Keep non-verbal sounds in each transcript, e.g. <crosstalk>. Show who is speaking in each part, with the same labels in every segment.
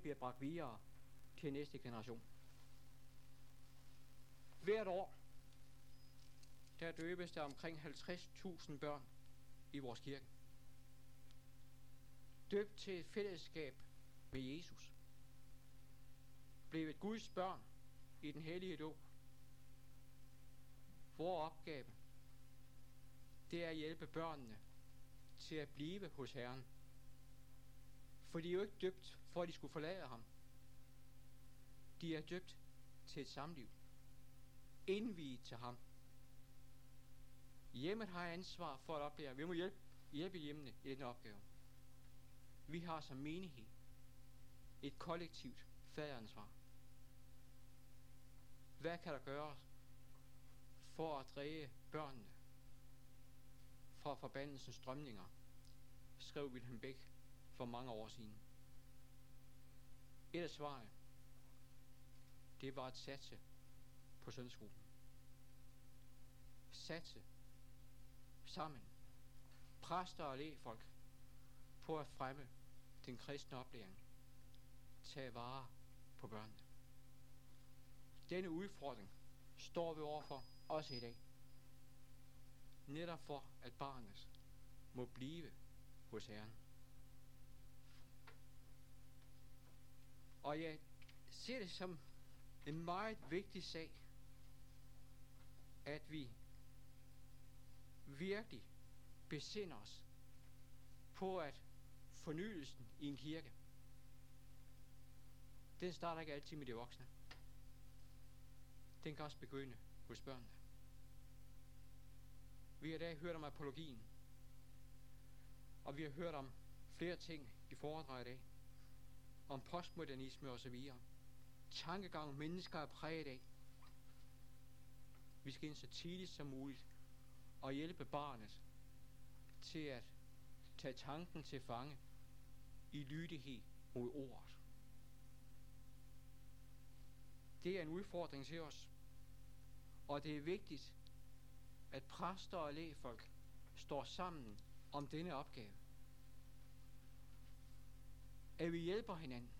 Speaker 1: bliver bragt videre til næste generation. Hvert år, der døbes der omkring 50.000 børn i vores kirke. Døbt til et fællesskab med Jesus. Blevet Guds børn i den hellige dåb. Vores opgave, det er at hjælpe børnene til at blive hos Herren. For de er jo ikke døbt, for at de skulle forlade ham. De er døbt til et samliv. Indviet til ham. Hjemmet har ansvar for at oplære. Vi må hjælpe, hjælpe hjemmene i den opgave. Vi har som menighed et kollektivt faderansvar. Hvad kan der gøres for at dræge børnene fra forbandelsens strømninger, skrev Wilhelm Beck for mange år siden. Et af svarene, det var at satse på søndagsskolen. Satse sammen, præster og folk på at fremme den kristne oplæring. Tag vare på børnene. Denne udfordring står vi overfor også i dag. Netop for, at barnet må blive hos Herren. Og jeg ser det som en meget vigtig sag, at vi virkelig besinder os på, at fornyelsen i en kirke, den starter ikke altid med de voksne. Den kan også begynde hos børnene. Vi har i dag hørt om apologien, og vi har hørt om flere ting i foredrag i dag. Om postmodernisme og. Tankegang mennesker er præget af. Vi skal ind så tidligt som muligt og hjælpe barnet til at tage tanken til fange i lydighed mod ordet. Det er en udfordring til os. Og det er vigtigt, at præster og lægefolk står sammen om denne opgave. At vi hjælper hinanden.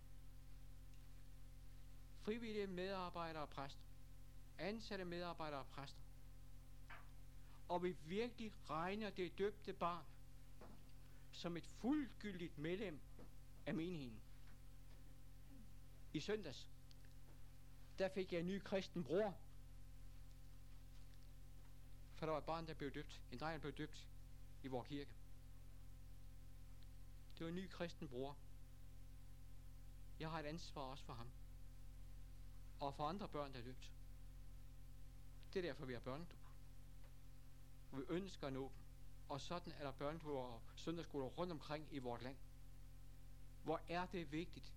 Speaker 1: Frivillige medarbejdere og præster. Ansatte medarbejdere og præster. Og vi virkelig regner det døbte barn som et fuldgyldigt medlem af menigheden. I søndags, der fik jeg en ny kristen bror. For der var et barn, der blev døbt. En dreng, der blev døbt i vores kirke. Det var en ny kristen bror. Jeg har et ansvar også for ham. Og for andre børn, der er døbt. Det er derfor, vi har børnedåb. Vi ønsker at nå dem. Og sådan er der børnedåb og søndagsskoler rundt omkring i vores land. Hvor er det vigtigt,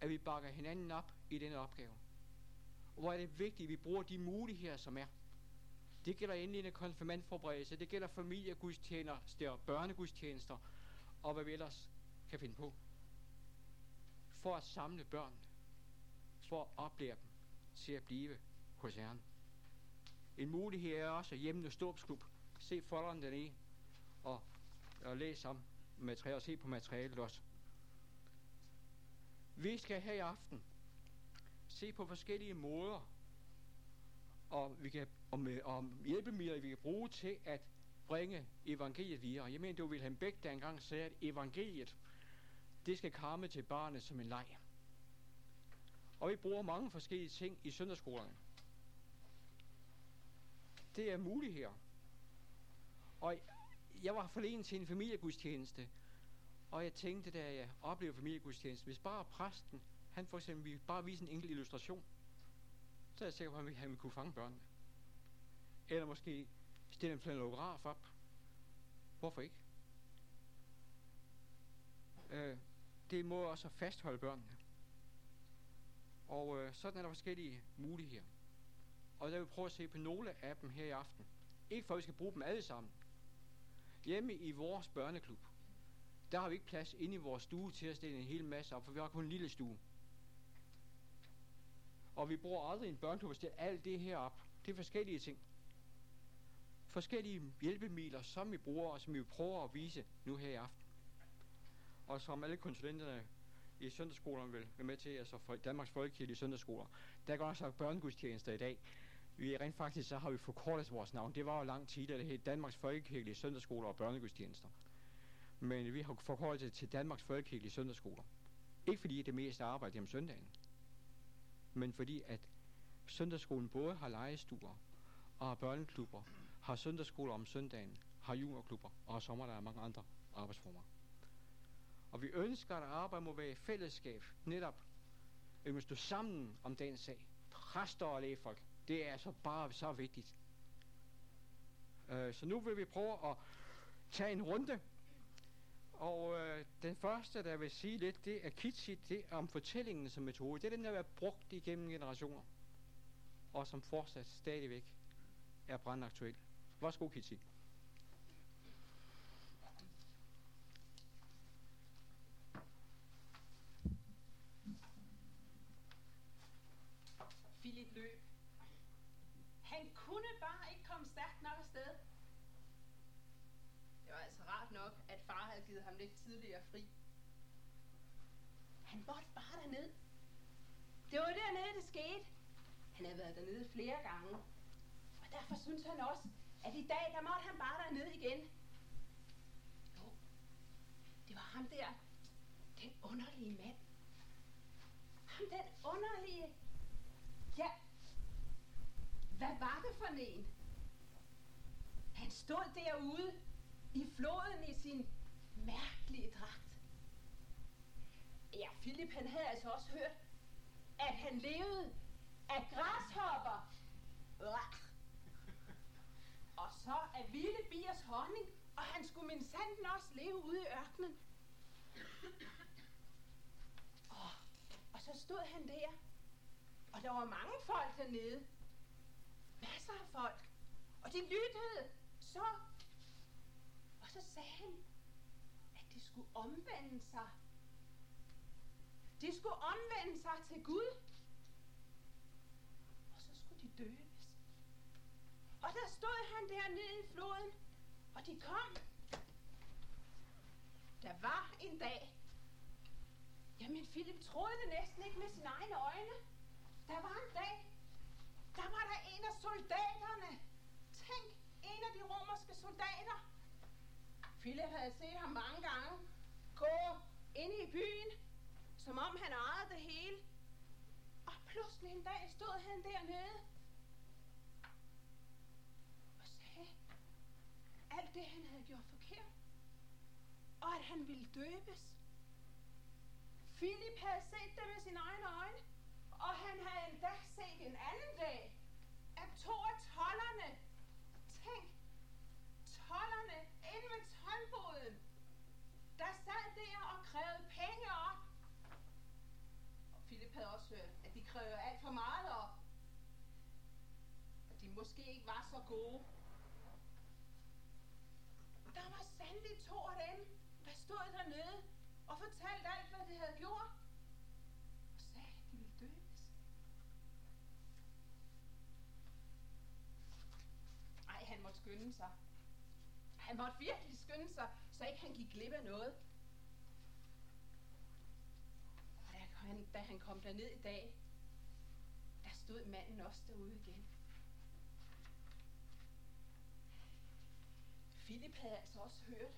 Speaker 1: at vi bakker hinanden op i denne opgave. Og hvor er det vigtigt, at vi bruger de muligheder, som er. Det gælder indledende konfirmandforberedelse, det gælder familiegudstjenester, børnegudstjenester, og hvad vi ellers kan finde på. For at samle børn, for at oplære dem til at blive hos Herren. En mulighed er også hjemme ståbsklub. Se folderen dernede, og, og læs om materiale, og se på materialet også. Vi skal her i aften se på forskellige måder, og, vi kan, og, med, og hjælpemidler, vi kan bruge til at bringe evangeliet videre. Jeg mener, det var Wilhelm Beck, der engang sagde, at evangeliet, det skal komme til barnet som en leg. Og vi bruger mange forskellige ting i søndagsskolerne. Det er muligheder. Og jeg var forleden til en familiegudstjeneste, og jeg tænkte, da jeg oplevede familiegudstjenesten, hvis bare præsten, han for eksempel ville bare vise en enkelt illustration, så er jeg sikker på, at han ville kunne fange børnene. Eller måske stille en flanograf op. Hvorfor ikke? Øh, det må også fastholde børnene. Og øh, sådan er der forskellige muligheder. Og der vil vi prøve at se på nogle af dem her i aften. Ikke for, at vi skal bruge dem alle sammen. Hjemme i vores børneklub, der har vi ikke plads inde i vores stue til at stille en hel masse op, for vi har kun en lille stue. Og vi bruger aldrig en børneklub at stille alt det her op. Det er forskellige ting. Forskellige hjælpemidler, som vi bruger, og som vi prøver at vise nu her i aften. Og som alle konsulenterne i søndagsskolerne vil være med til, altså for Danmarks Folkekirke søndagsskoler, der går også børnegudstjenester i dag. Vi rent faktisk, så har vi forkortet vores navn. Det var jo lang tid, at det hed Danmarks Folkekirke søndagsskoler og børnegudstjenester. Men vi har forkortet det til Danmarks Folkekirke søndagsskoler. Ikke fordi det er mest arbejde om søndagen, men fordi at søndagsskolen både har legestuer og har børneklubber, har søndagsskoler om søndagen, har juniorklubber og har sommer, der er mange andre arbejdsformer. Og vi ønsker, at arbejde må være i fællesskab, netop at vi stå sammen om den sag. Præster og lægefolk, det er altså bare så vigtigt. Uh, så nu vil vi prøve at tage en runde. Og uh, den første, der vil sige lidt, det er Kitsi, det er om fortællingen som metode. Det er den, der har været brugt igennem generationer. Og som fortsat stadigvæk er brandaktuel. Værsgo, Kitsi.
Speaker 2: Philip løb. Han kunne bare ikke komme stærkt nok afsted. Det var altså rart nok, at havde givet ham lidt tidligere fri. Han måtte bare derned. Det var dernede, det skete. Han havde været dernede flere gange. Og derfor synes han også, at i dag, der måtte han bare dernede igen. Jo, det var ham der, den underlige mand. Ham den underlige Ja, hvad var det for en? Han stod derude i floden i sin mærkelige dragt. Ja, Philip han havde altså også hørt, at han levede af græshopper. Og så af vilde biers honning, og han skulle min sanden også leve ude i ørkenen. Og, og så stod han der og der var mange folk dernede. Masser af folk. Og de lyttede. Så. Og så sagde han, skulle omvende sig. De skulle omvende sig til Gud. Og så skulle de døbes. Og der stod han dernede i floden. Og de kom. Der var en dag. Jamen, Philip troede det næsten ikke med sine egne øjne. Der var en dag, der var der en af soldaterne. Tænk, en af de romerske soldater. Philip havde set ham mange gange gå ind i byen, som om han ejede det hele. Og pludselig en dag stod han dernede og sagde alt det, han havde gjort forkert. Og at han ville døbes. Philip havde set det med sine egne øjne. Og han havde endda set en anden dag, at to af tollerne, tænk, tollerne inde ved tolvboden, der sad der og krævede penge op. Og Philip havde også hørt, at de krævede alt for meget op. At de måske ikke var så gode. Der var sandelig to af dem, der stod dernede og fortalte alt, hvad de havde gjort. skynde sig. Han måtte virkelig skynde sig, så ikke han gik glip af noget. Og da han, da han kom derned i dag, der stod manden også derude igen. Philip havde altså også hørt.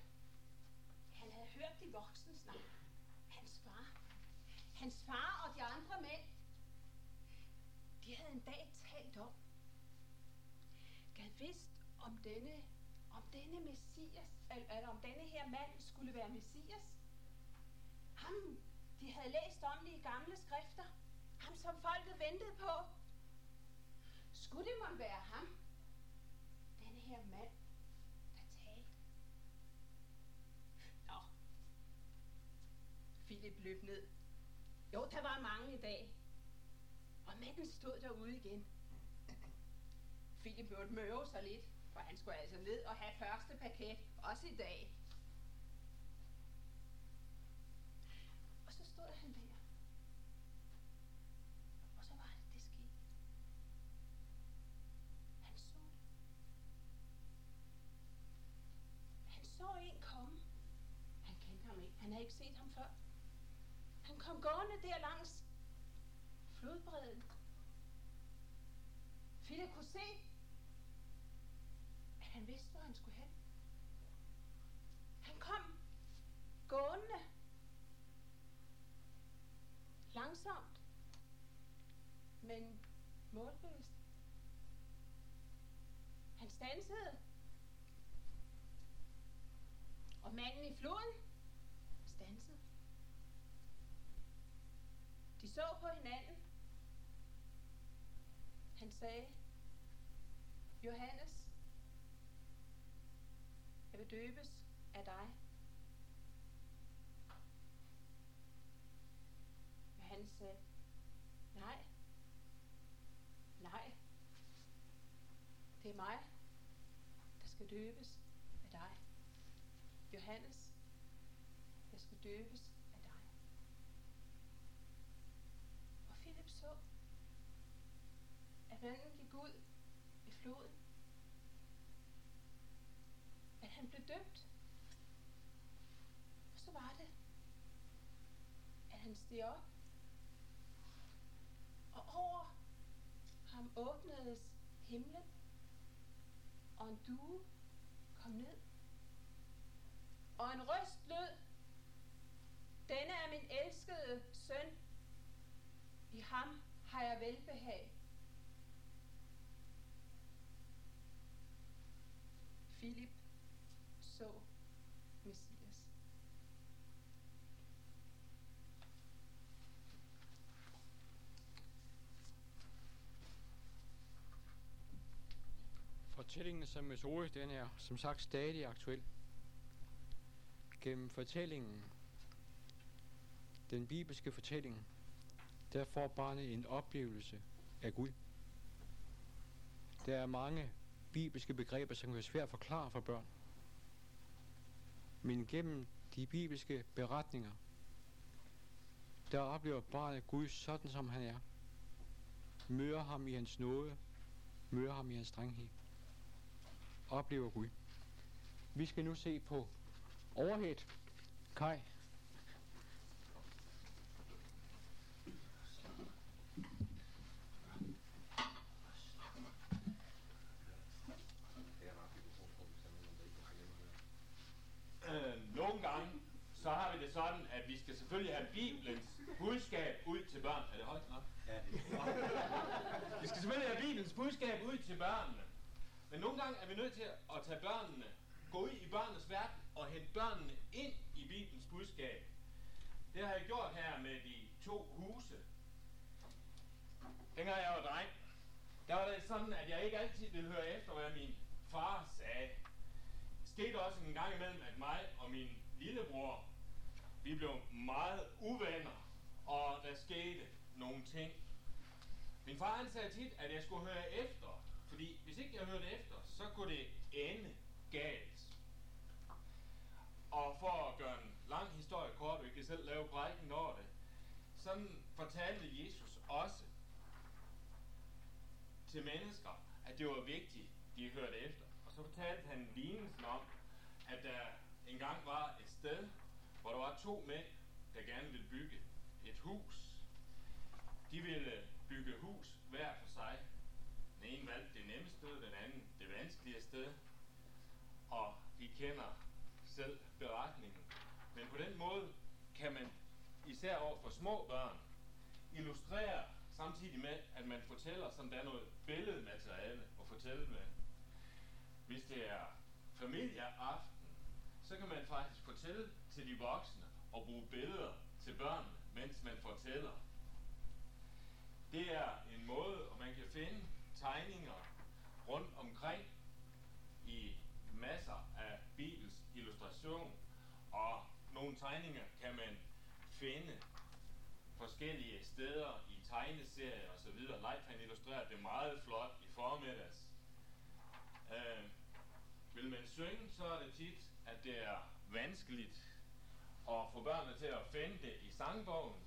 Speaker 2: Han havde hørt de voksne snakke. Hans far. Hans far og de andre mænd. De havde en dag talt om. Gad vidst, om denne, om denne messias, eller, om denne her mand skulle være messias. Ham, de havde læst om i gamle skrifter. Ham, som folket ventede på. Skulle det måtte være ham? Denne her mand, der talte. Nå. Philip løb ned. Jo, der var mange i dag. Og manden stod derude igen. Philip måtte møve sig lidt. For han skulle altså ned og have første paket, også i dag. Og så stod han der. Og så var det, det skete. Han så det. Han så en komme. Han kendte ham ikke. Han havde ikke set ham før. Han kom gående der langs flodbredden. Philip kunne se, han vidste, hvor han skulle hen. Han kom gående langsomt, men målbevidst. Han stansede. Og manden i floden stansede. De så på hinanden. Han sagde, Johannes, jeg vil døbes af dig. Johannes sagde, nej, nej, det er mig, der skal døbes af dig. Johannes, jeg skal døbes af dig. Og Philip så, at manden gik ud i floden. Han blev døbt. Og så var det, at han steg op. Og over ham åbnedes himlen. Og en due kom ned. Og en røst lød, denne er min elskede søn. I ham har jeg velbehag. Philip så Messias.
Speaker 1: Fortællingen som metode, den er som sagt stadig aktuel. Gennem fortællingen, den bibelske fortælling, der får barnet en oplevelse af Gud. Der er mange bibelske begreber, som kan være svært at forklare for børn. Men gennem de bibelske beretninger, der oplever barnet Gud sådan, som han er. Møder ham i hans nåde, møder ham i hans strenghed. Oplever Gud. Vi skal nu se på overhead. Kai.
Speaker 3: Øh, nogle gange, så har vi det sådan, at vi skal selvfølgelig have Bibelens budskab ud til børn. Er det højt nok? Ja. <laughs> vi skal selvfølgelig have Bibelens budskab ud til børnene. Men nogle gange er vi nødt til at tage børnene, gå ud i børnenes verden og hente børnene ind i Bibelens budskab. Det har jeg gjort her med de to huse. Dengang jeg var dreng, der var det sådan, at jeg ikke altid ville høre efter, hvad min far sagde. Det skete også en gang imellem, at mig og min lillebror, vi blev meget uvenner, og der skete nogle ting. Min far han sagde tit, at jeg skulle høre efter, fordi hvis ikke jeg hørte efter, så kunne det ende galt. Og for at gøre en lang historie kort, vi kan selv lave prædiken over det, sådan fortalte Jesus også til mennesker, at det var vigtigt, de hørte efter. Og så fortalte han lignelsen om, at der engang var et sted, hvor der var to mænd, der gerne ville bygge et hus. De ville bygge hus hver for sig. Den ene valgte det nemme sted, den anden det vanskelige sted. Og I kender selv beretningen. Men på den måde kan man især over for små børn illustrere samtidig med, at man fortæller, som der er noget billedmateriale at fortælle med. Hvis det er familieaften, så kan man faktisk fortælle til de voksne og bruge billeder til børnene, mens man fortæller. Det er en måde, og man kan finde tegninger rundt omkring i masser af Bibels illustration, og nogle tegninger kan man finde forskellige steder i tegneserier osv. Leif han illustrerer det meget flot i formiddags. Øh, vil man synge, så er det tit, at det er vanskeligt at få børnene til at finde det i sangbogen.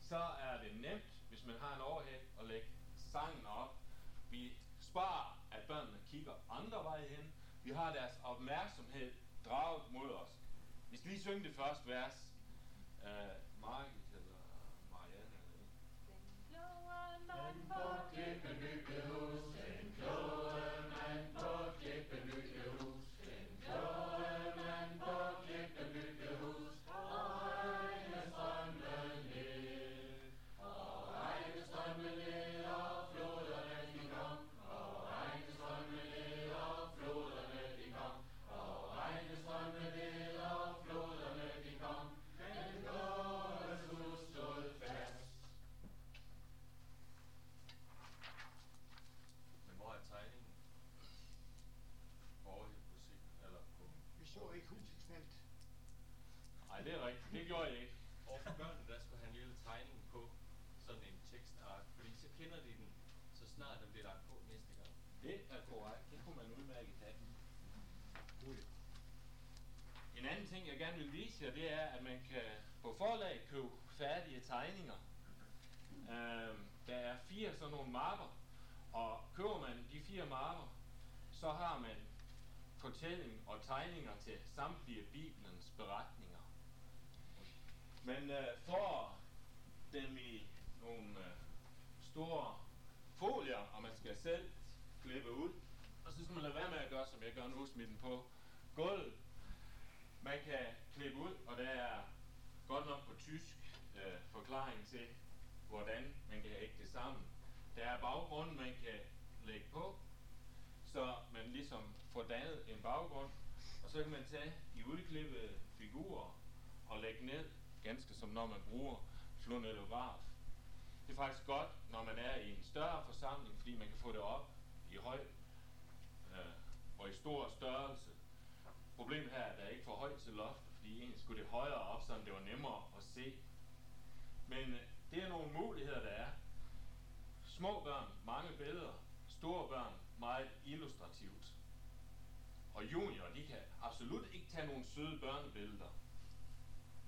Speaker 3: Så er det nemt, hvis man har en overhead, at lægge sangen op. Vi sparer, at børnene kigger andre veje hen. Vi har deres opmærksomhed draget mod os. Vi skal lige synge det første vers. Øh, uh, Margit eller Marianne eller en. Den kloge mand på
Speaker 4: klippeløbet hos den
Speaker 3: kloge det er rigtigt. Det gjorde jeg ikke.
Speaker 5: Og for børnene, der skulle have en lille tegning på sådan en tekstark, fordi så kender de den, så snart den bliver lagt på næste gang.
Speaker 3: Det er korrekt. Det kunne man udmærket have. En anden ting, jeg gerne vil vise jer, det er, at man kan på forlag købe færdige tegninger. Øhm, der er fire sådan nogle mapper, og køber man de fire mapper, så har man fortælling og tegninger til samtlige Bibelens beretninger. Men øh, får dem i nogle øh, store folier, og man skal selv klippe ud, og så skal man lade være med at gøre, som jeg gør nu, smide den på gulvet. Man kan klippe ud, og der er godt nok på tysk øh, forklaring til, hvordan man kan ægte det sammen. Der er baggrunden, man kan lægge på, så man ligesom får dannet en baggrund, og så kan man tage de udklippede figurer og lægge ned, ganske som når man bruger flonellograf. Det er faktisk godt, når man er i en større forsamling, fordi man kan få det op i høj øh, og i stor størrelse. Problemet her er, at der er ikke for højt til loftet, fordi egentlig skulle det højere op, så det var nemmere at se. Men øh, det er nogle muligheder, der er. Små børn, mange billeder. Store børn, meget illustrativt. Og junior, de kan absolut ikke tage nogle søde børnebilleder.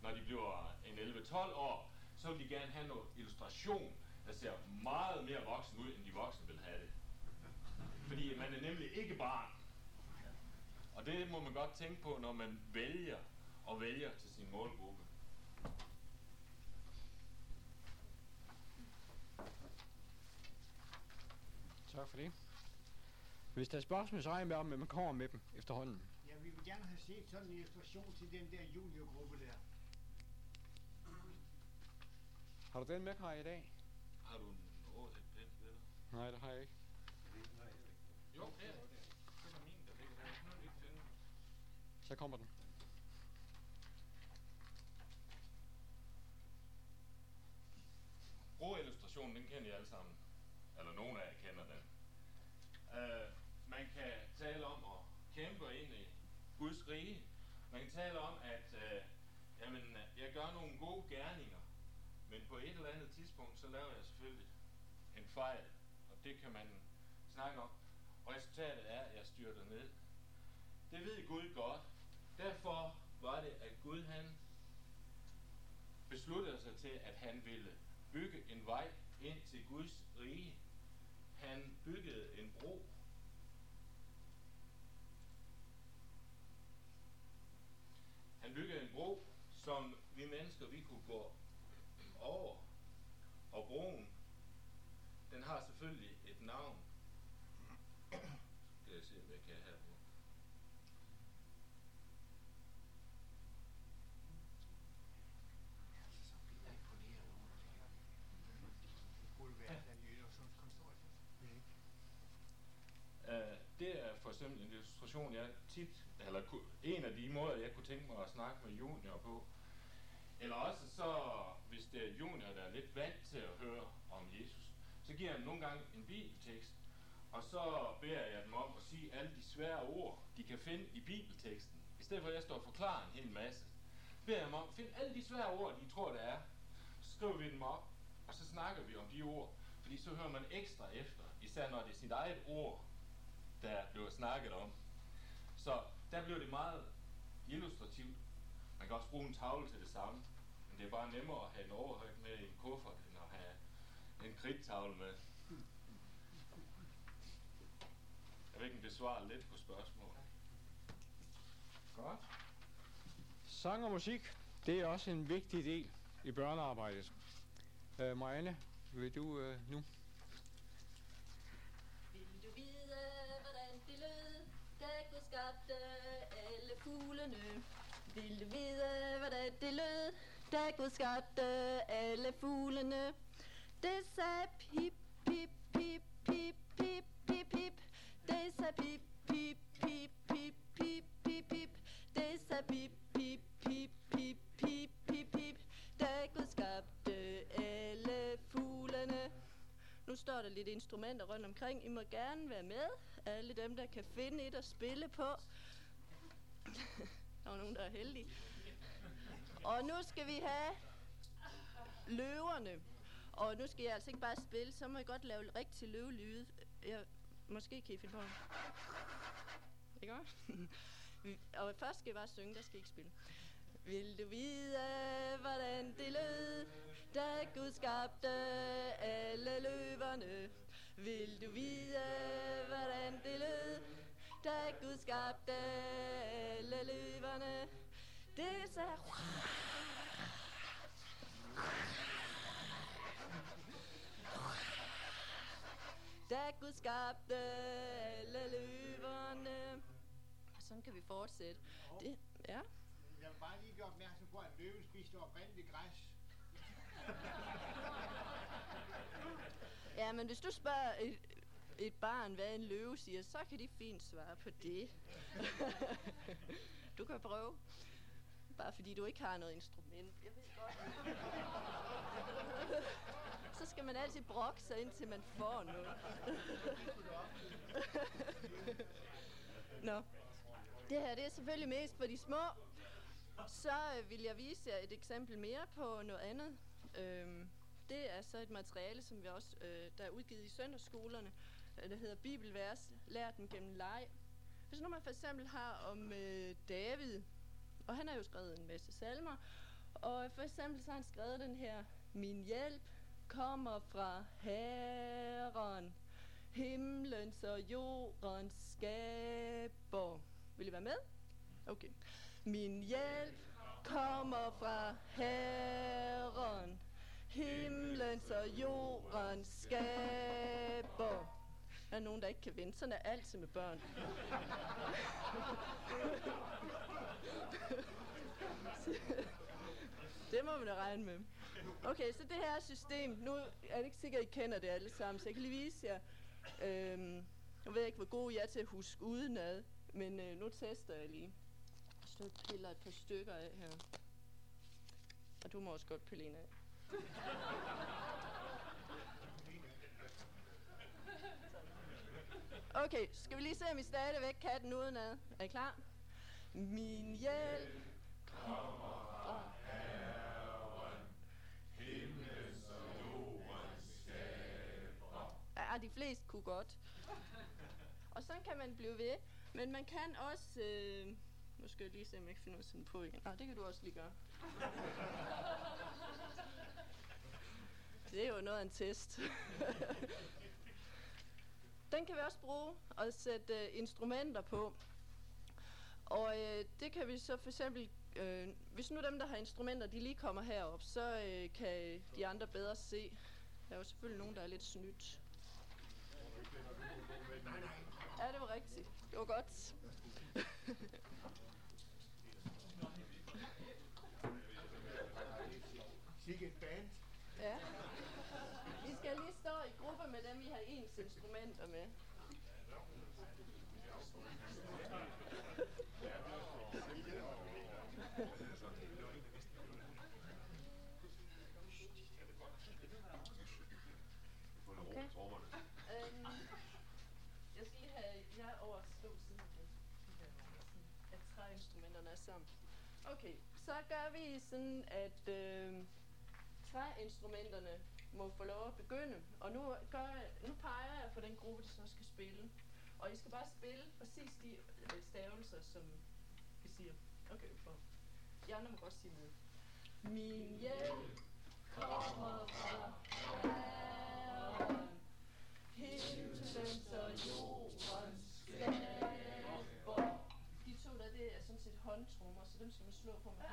Speaker 3: Når de bliver en 11-12 år, så vil de gerne have noget illustration, der ser meget mere voksen ud, end de voksne vil have det. Fordi man er nemlig ikke barn. Og det må man godt tænke på, når man vælger og vælger til sin målgruppe.
Speaker 1: Tak for det. Hvis der er spørgsmål, så regner jeg med, om at man kommer med dem efterhånden.
Speaker 4: Ja, vi vil gerne have set sådan en illustration til den der juniorgruppe der.
Speaker 1: Har du den med, Kaj, i dag?
Speaker 3: Har du noget et pen dig?
Speaker 1: Nej, det har jeg ikke.
Speaker 3: Jo, det er det. Er min, der ligger er finde.
Speaker 1: Så kommer den.
Speaker 3: Broillustrationen, den kender I alle sammen. Eller nogen af jer kender den. Uh, man kan tale om at kæmpe ind i Guds rige. Man kan tale om, at uh, jamen, jeg gør nogle gode gerninger, men på et eller andet tidspunkt, så laver jeg selvfølgelig en fejl. Og det kan man snakke om. Og resultatet er, at jeg styrter ned. Det ved Gud godt. Derfor var det, at Gud han besluttede sig til, at han ville bygge en vej ind til Guds rige. Han byggede en bro. Han byggede en bro, som vi mennesker vi kunne gå over. Og broen, den har selvfølgelig et navn. Skal jeg se, hvad jeg kan have på.
Speaker 4: Så det. Det
Speaker 3: uh, det er for eksempel en illustration, jeg tit, eller en af de måder, jeg kunne tænke mig at snakke med junior på. Eller også så, hvis det er junior, der er lidt vant til at høre om Jesus, så giver jeg dem nogle gange en bibeltekst, og så beder jeg dem om at sige alle de svære ord, de kan finde i bibelteksten. I stedet for at jeg står og forklarer en hel masse, beder jeg dem om at finde alle de svære ord, de tror, der er. Så skriver vi dem op, og så snakker vi om de ord, fordi så hører man ekstra efter, især når det er sit eget ord, der bliver snakket om. Så der bliver det meget illustrativt. Man kan også bruge en tavle til det samme, det er bare nemmere at have en overhøjt med i en kuffert, end at have en kridttavle med. Jeg vil ikke besvare lidt på spørgsmål. Godt.
Speaker 1: Sang og musik, det er også en vigtig del i børnearbejdet. Øh, Marianne, Vil du øh, nu?
Speaker 6: Vil du vide, hvordan det lød, da Gud skabte alle fuglene? Vil du vide, hvordan det lød, da Gud skabte alle fuglene? Det sagde pip, pip, pip, pip, pip, pip, pip. Det sagde pip, pip, pip, pip, pip, pip, pip. Det sagde pip, pip, pip, pip, pip, pip, pip. Da Gud skabte alle fuglene. Nu står der lidt instrumenter rundt omkring. I må gerne være med. Alle dem, der kan finde et at spille på. der var nogen, der er heldige. Og nu skal vi have løverne. Og nu skal jeg altså ikke bare spille, så må jeg godt lave rigtig løvelyde. Jeg, måske kan I finde på det. Ikke? <laughs> Og først skal jeg bare synge, der skal I ikke spille. Vil du vide, hvordan det lød, da Gud skabte alle løverne? Vil du vide, hvordan det lød, da Gud skabte alle løverne? Det sagde... Da Gud skabte alle løverne. Og sådan kan vi fortsætte. Det, ja.
Speaker 4: Jeg vil bare lige gøre opmærksom på, at løven spiste oprindeligt græs.
Speaker 6: Ja, men hvis du spørger et, et barn, hvad en løve siger, så kan de fint svare på det. <laughs> du kan prøve. Bare fordi du ikke har noget instrument. Jeg ved godt. så skal man altid brokke sig, indtil man får noget. Nå. Det her det er selvfølgelig mest for de små. Så øh, vil jeg vise jer et eksempel mere på noget andet. Øhm, det er så et materiale, som vi også, øh, der er udgivet i søndagsskolerne, Det der hedder Bibelvers, lær den gennem leg. Hvis nu man for eksempel har om øh, David, og han har jo skrevet en masse salmer, og for eksempel så har han skrevet den her, Min hjælp kommer fra Herren, himlens og jordens skaber. Vil I være med? Okay. Min hjælp kommer fra Herren, himlens og jordens skaber. Der er nogen, der ikke kan vente. Sådan er altid med børn. <laughs> det må man da regne med. Okay, så det her system, nu er det ikke sikkert, at I kender det alle sammen, så jeg kan lige vise jer. Øhm, jeg ved ikke, hvor god jeg er til at huske udenad, men øh, nu tester jeg lige. Så piller et par stykker af her. Og du må også godt pille en af. Okay, skal vi lige se, om I stadigvæk kan den udenad. Er I klar? Min hjælp kommer fra Ja, de fleste kunne godt. Og sådan kan man blive ved. Men man kan også... Øh, nu skal jeg lige se, om jeg kan finde noget på igen. Ah, det kan du også lige gøre. det er jo noget af en test. Den kan vi også bruge og sætte øh, instrumenter på. Og øh, det kan vi så for eksempel, øh, hvis nu dem, der har instrumenter, de lige kommer herop, så øh, kan de andre bedre se. Der er jo selvfølgelig nogen, der er lidt snydt. Ja, det var rigtigt. Det var godt. <laughs>
Speaker 4: Sikke et band.
Speaker 6: ja. I skal lige stå i gruppe have ens instrumenter med. Okay. Øhm, jeg skal lige have jer over at siden. At træinstrumenterne er sammen. Okay, så gør vi sådan, at øh, træinstrumenterne må få lov at begynde. Og nu, gør jeg, nu peger jeg på den gruppe, der så skal spille. Og I skal bare spille præcis de øh, stavelser, som vi siger. Okay, for. De andre må godt sige med. Min hjælp kommer fra Herren, himlens og jordens skaber. De to der, det er sådan set håndtrummer, så dem skal man slå på med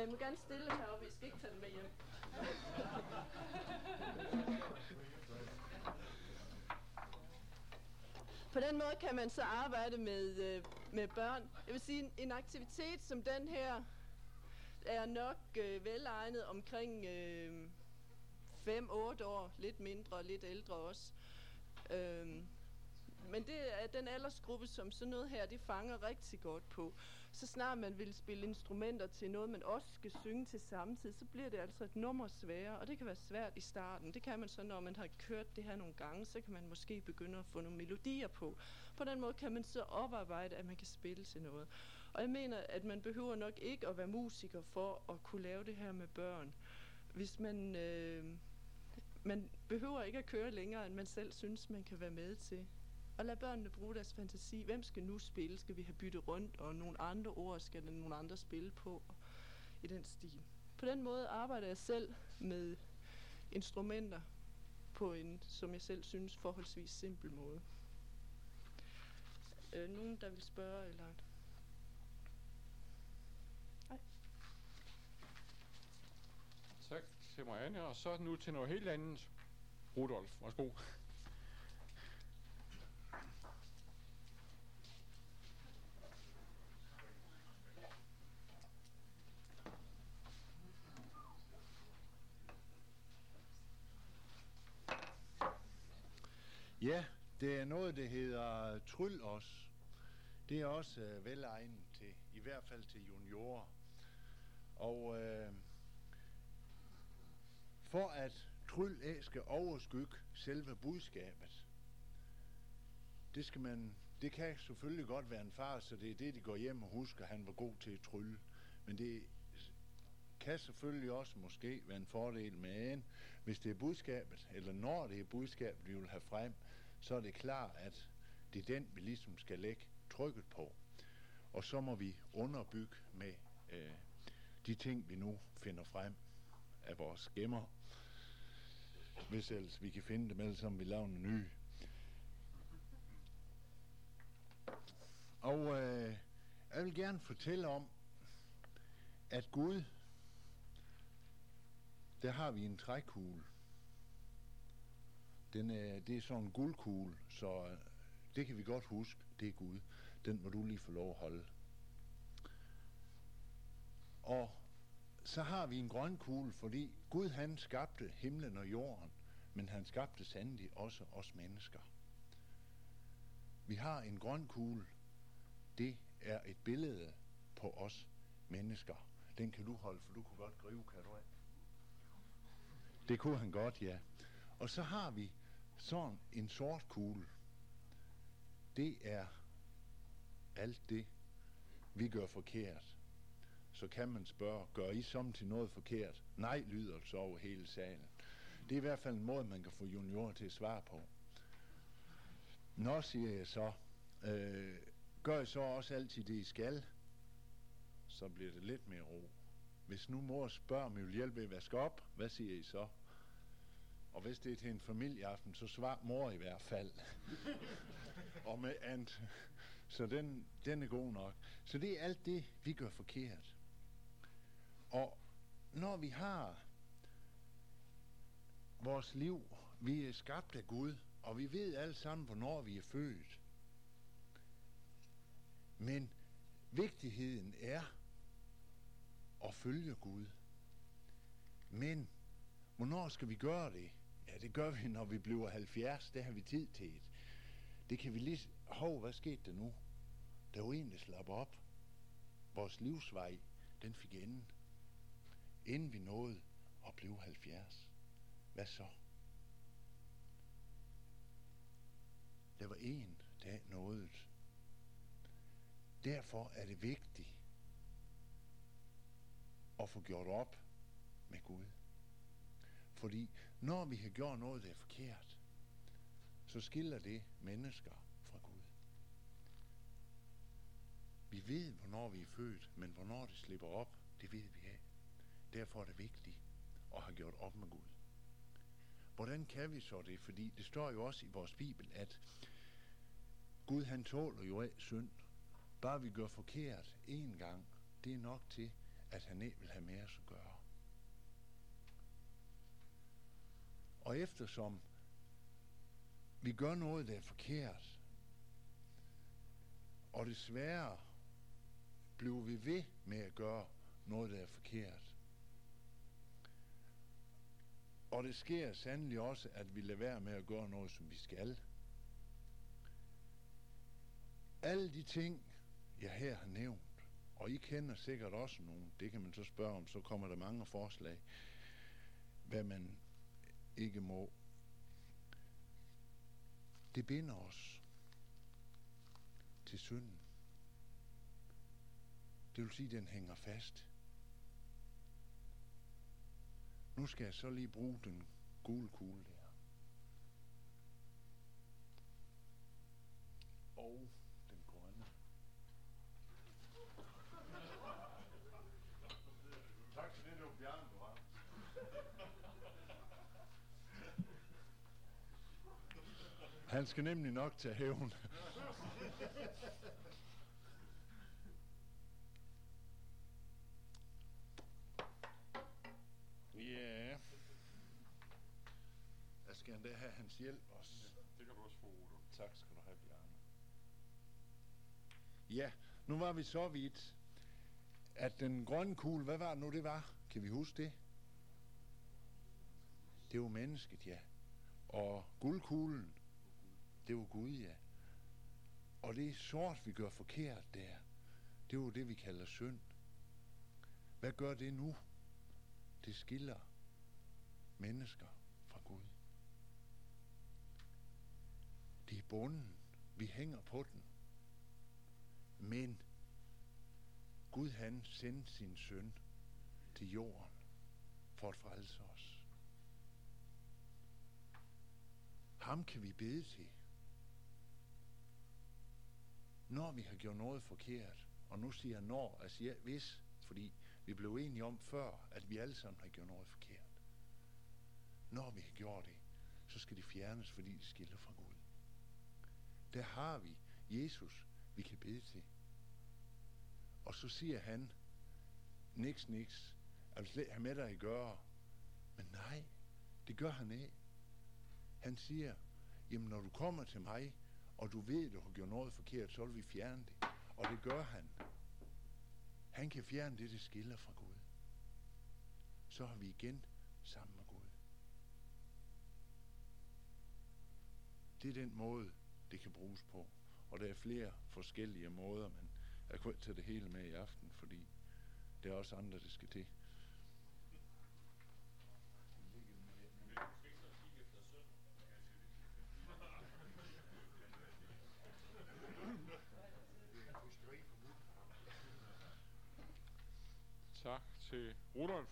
Speaker 6: Øh, jeg må gerne stille heroppe, I skal ikke tage den med hjem. På den måde kan man så arbejde med, øh, med børn. Jeg vil sige, en, en aktivitet som den her er nok øh, velegnet omkring øh, 5-8 år, lidt mindre, og lidt ældre også. Øh, men det er den aldersgruppe, som sådan noget her, det fanger rigtig godt på. Så snart man vil spille instrumenter til noget, man også skal synge til samtidig, så bliver det altså et nummer sværere, og det kan være svært i starten. Det kan man så, når man har kørt det her nogle gange, så kan man måske begynde at få nogle melodier på. På den måde kan man så oparbejde, at man kan spille til noget. Og jeg mener, at man behøver nok ikke at være musiker for at kunne lave det her med børn. Hvis man... Øh, man behøver ikke at køre længere, end man selv synes, man kan være med til. Og lad børnene bruge deres fantasi. Hvem skal nu spille? Skal vi have byttet rundt, og nogle andre ord skal der nogle andre spille på? I den stil. På den måde arbejder jeg selv med instrumenter på en, som jeg selv synes, forholdsvis simpel måde. Øh, nogen, der vil spørge, eller... Nej.
Speaker 7: Tak til Marianne, og så nu til noget helt andet. Rudolf, værsgo.
Speaker 8: Ja, det er noget, der hedder tryl også. Det er også øh, velegnet til, i hvert fald til juniorer. Og øh, for at tryl af skal overskygge selve budskabet, det skal man, det kan selvfølgelig godt være en far, så det er det, de går hjem og husker, at han var god til at trylle. Men det kan selvfølgelig også måske være en fordel med en, hvis det er budskabet, eller når det er budskabet, vi vil have frem, så er det klart, at det er den, vi ligesom skal lægge trykket på. Og så må vi underbygge med øh, de ting, vi nu finder frem af vores gemmer. Hvis ellers vi kan finde dem, ellers om vi laver en ny. Og øh, jeg vil gerne fortælle om, at Gud, der har vi en trækugle. Den er, det er sådan en guldkugle, så øh, det kan vi godt huske, det er Gud. Den må du lige få lov at holde. Og så har vi en grøn kugle, fordi Gud han skabte himlen og jorden, men han skabte sandelig også os mennesker. Vi har en grøn kugle. Det er et billede på os mennesker. Den kan du holde, for du kunne godt gribe, kan du ikke? Det kunne han godt, ja. Og så har vi sådan en sort kugle. Det er alt det, vi gør forkert. Så kan man spørge, gør I som til noget forkert? Nej, lyder det så over hele salen. Det er i hvert fald en måde, man kan få juniorer til at svare på. Nå, siger jeg så, øh, gør I så også altid det, I skal? Så bliver det lidt mere ro. Hvis nu mor spørger, om I vil hjælpe med at vaske op, hvad siger I så? Og hvis det er til en familieaften, så svar mor i hvert fald. og med ant. Så den, den er god nok. Så det er alt det, vi gør forkert. Og når vi har vores liv, vi er skabt af Gud, og vi ved alle sammen, hvornår vi er født. Men vigtigheden er at følge Gud. Men hvornår skal vi gøre det? Ja, det gør vi, når vi bliver 70. Det har vi tid til. Det kan vi lige... Hov, hvad skete der nu? Der var en, der slap op. Vores livsvej, den fik enden. Inden vi nåede at blive 70. Hvad så? Der var en, der nåede. Derfor er det vigtigt at få gjort op med Gud. Fordi når vi har gjort noget, der er forkert, så skiller det mennesker fra Gud. Vi ved, hvornår vi er født, men hvornår det slipper op, det ved vi af. Derfor er det vigtigt at have gjort op med Gud. Hvordan kan vi så det? Fordi det står jo også i vores Bibel, at Gud han tåler jo af synd. Bare vi gør forkert én gang, det er nok til, at han ikke vil have mere at gøre. Og eftersom vi gør noget, der er forkert, og desværre bliver vi ved med at gøre noget, der er forkert. Og det sker sandelig også, at vi lader være med at gøre noget, som vi skal. Alle de ting, jeg her har nævnt, og I kender sikkert også nogle, det kan man så spørge om, så kommer der mange forslag, hvad man ikke må. Det binder os til synden. Det vil sige, at den hænger fast. Nu skal jeg så lige bruge den gule kugle der. Og den grønne. Tak for det, det var Bjørn, du var. Han skal nemlig nok tage hævn. Ja. Jeg skal endda have hans hjælp også.
Speaker 7: Det kan du også få, Rudolf.
Speaker 8: Tak skal du have, Bjarne. Ja, nu var vi så vidt, at den grønne kugle, hvad var det nu, det var? Kan vi huske det? Det var mennesket, ja. Og guldkuglen, det var Gud, ja. Og det er sort, vi gør forkert der. Det er jo det, vi kalder synd. Hvad gør det nu? Det skiller mennesker fra Gud. Det er bunden. Vi hænger på den. Men Gud han sendte sin søn til jorden for at frelse os. Ham kan vi bede til. Når vi har gjort noget forkert, og nu siger jeg når, jeg siger hvis, fordi vi blev enige om før, at vi alle sammen har gjort noget forkert. Når vi har gjort det, så skal det fjernes, fordi det skiller fra Gud. Der har vi Jesus, vi kan bede til. Og så siger han, niks, niks, jeg vil slet have med dig at gøre. Men nej, det gør han ikke. Han siger, jamen når du kommer til mig, og du ved, at du har gjort noget forkert, så vil vi fjerne det. Og det gør han. Han kan fjerne det, der skiller fra Gud. Så har vi igen sammen med Gud. Det er den måde, det kan bruges på. Og der er flere forskellige måder, men jeg kunne ikke tage det hele med i aften, fordi der er også andre, der skal til.
Speaker 7: Tak til Rudolf.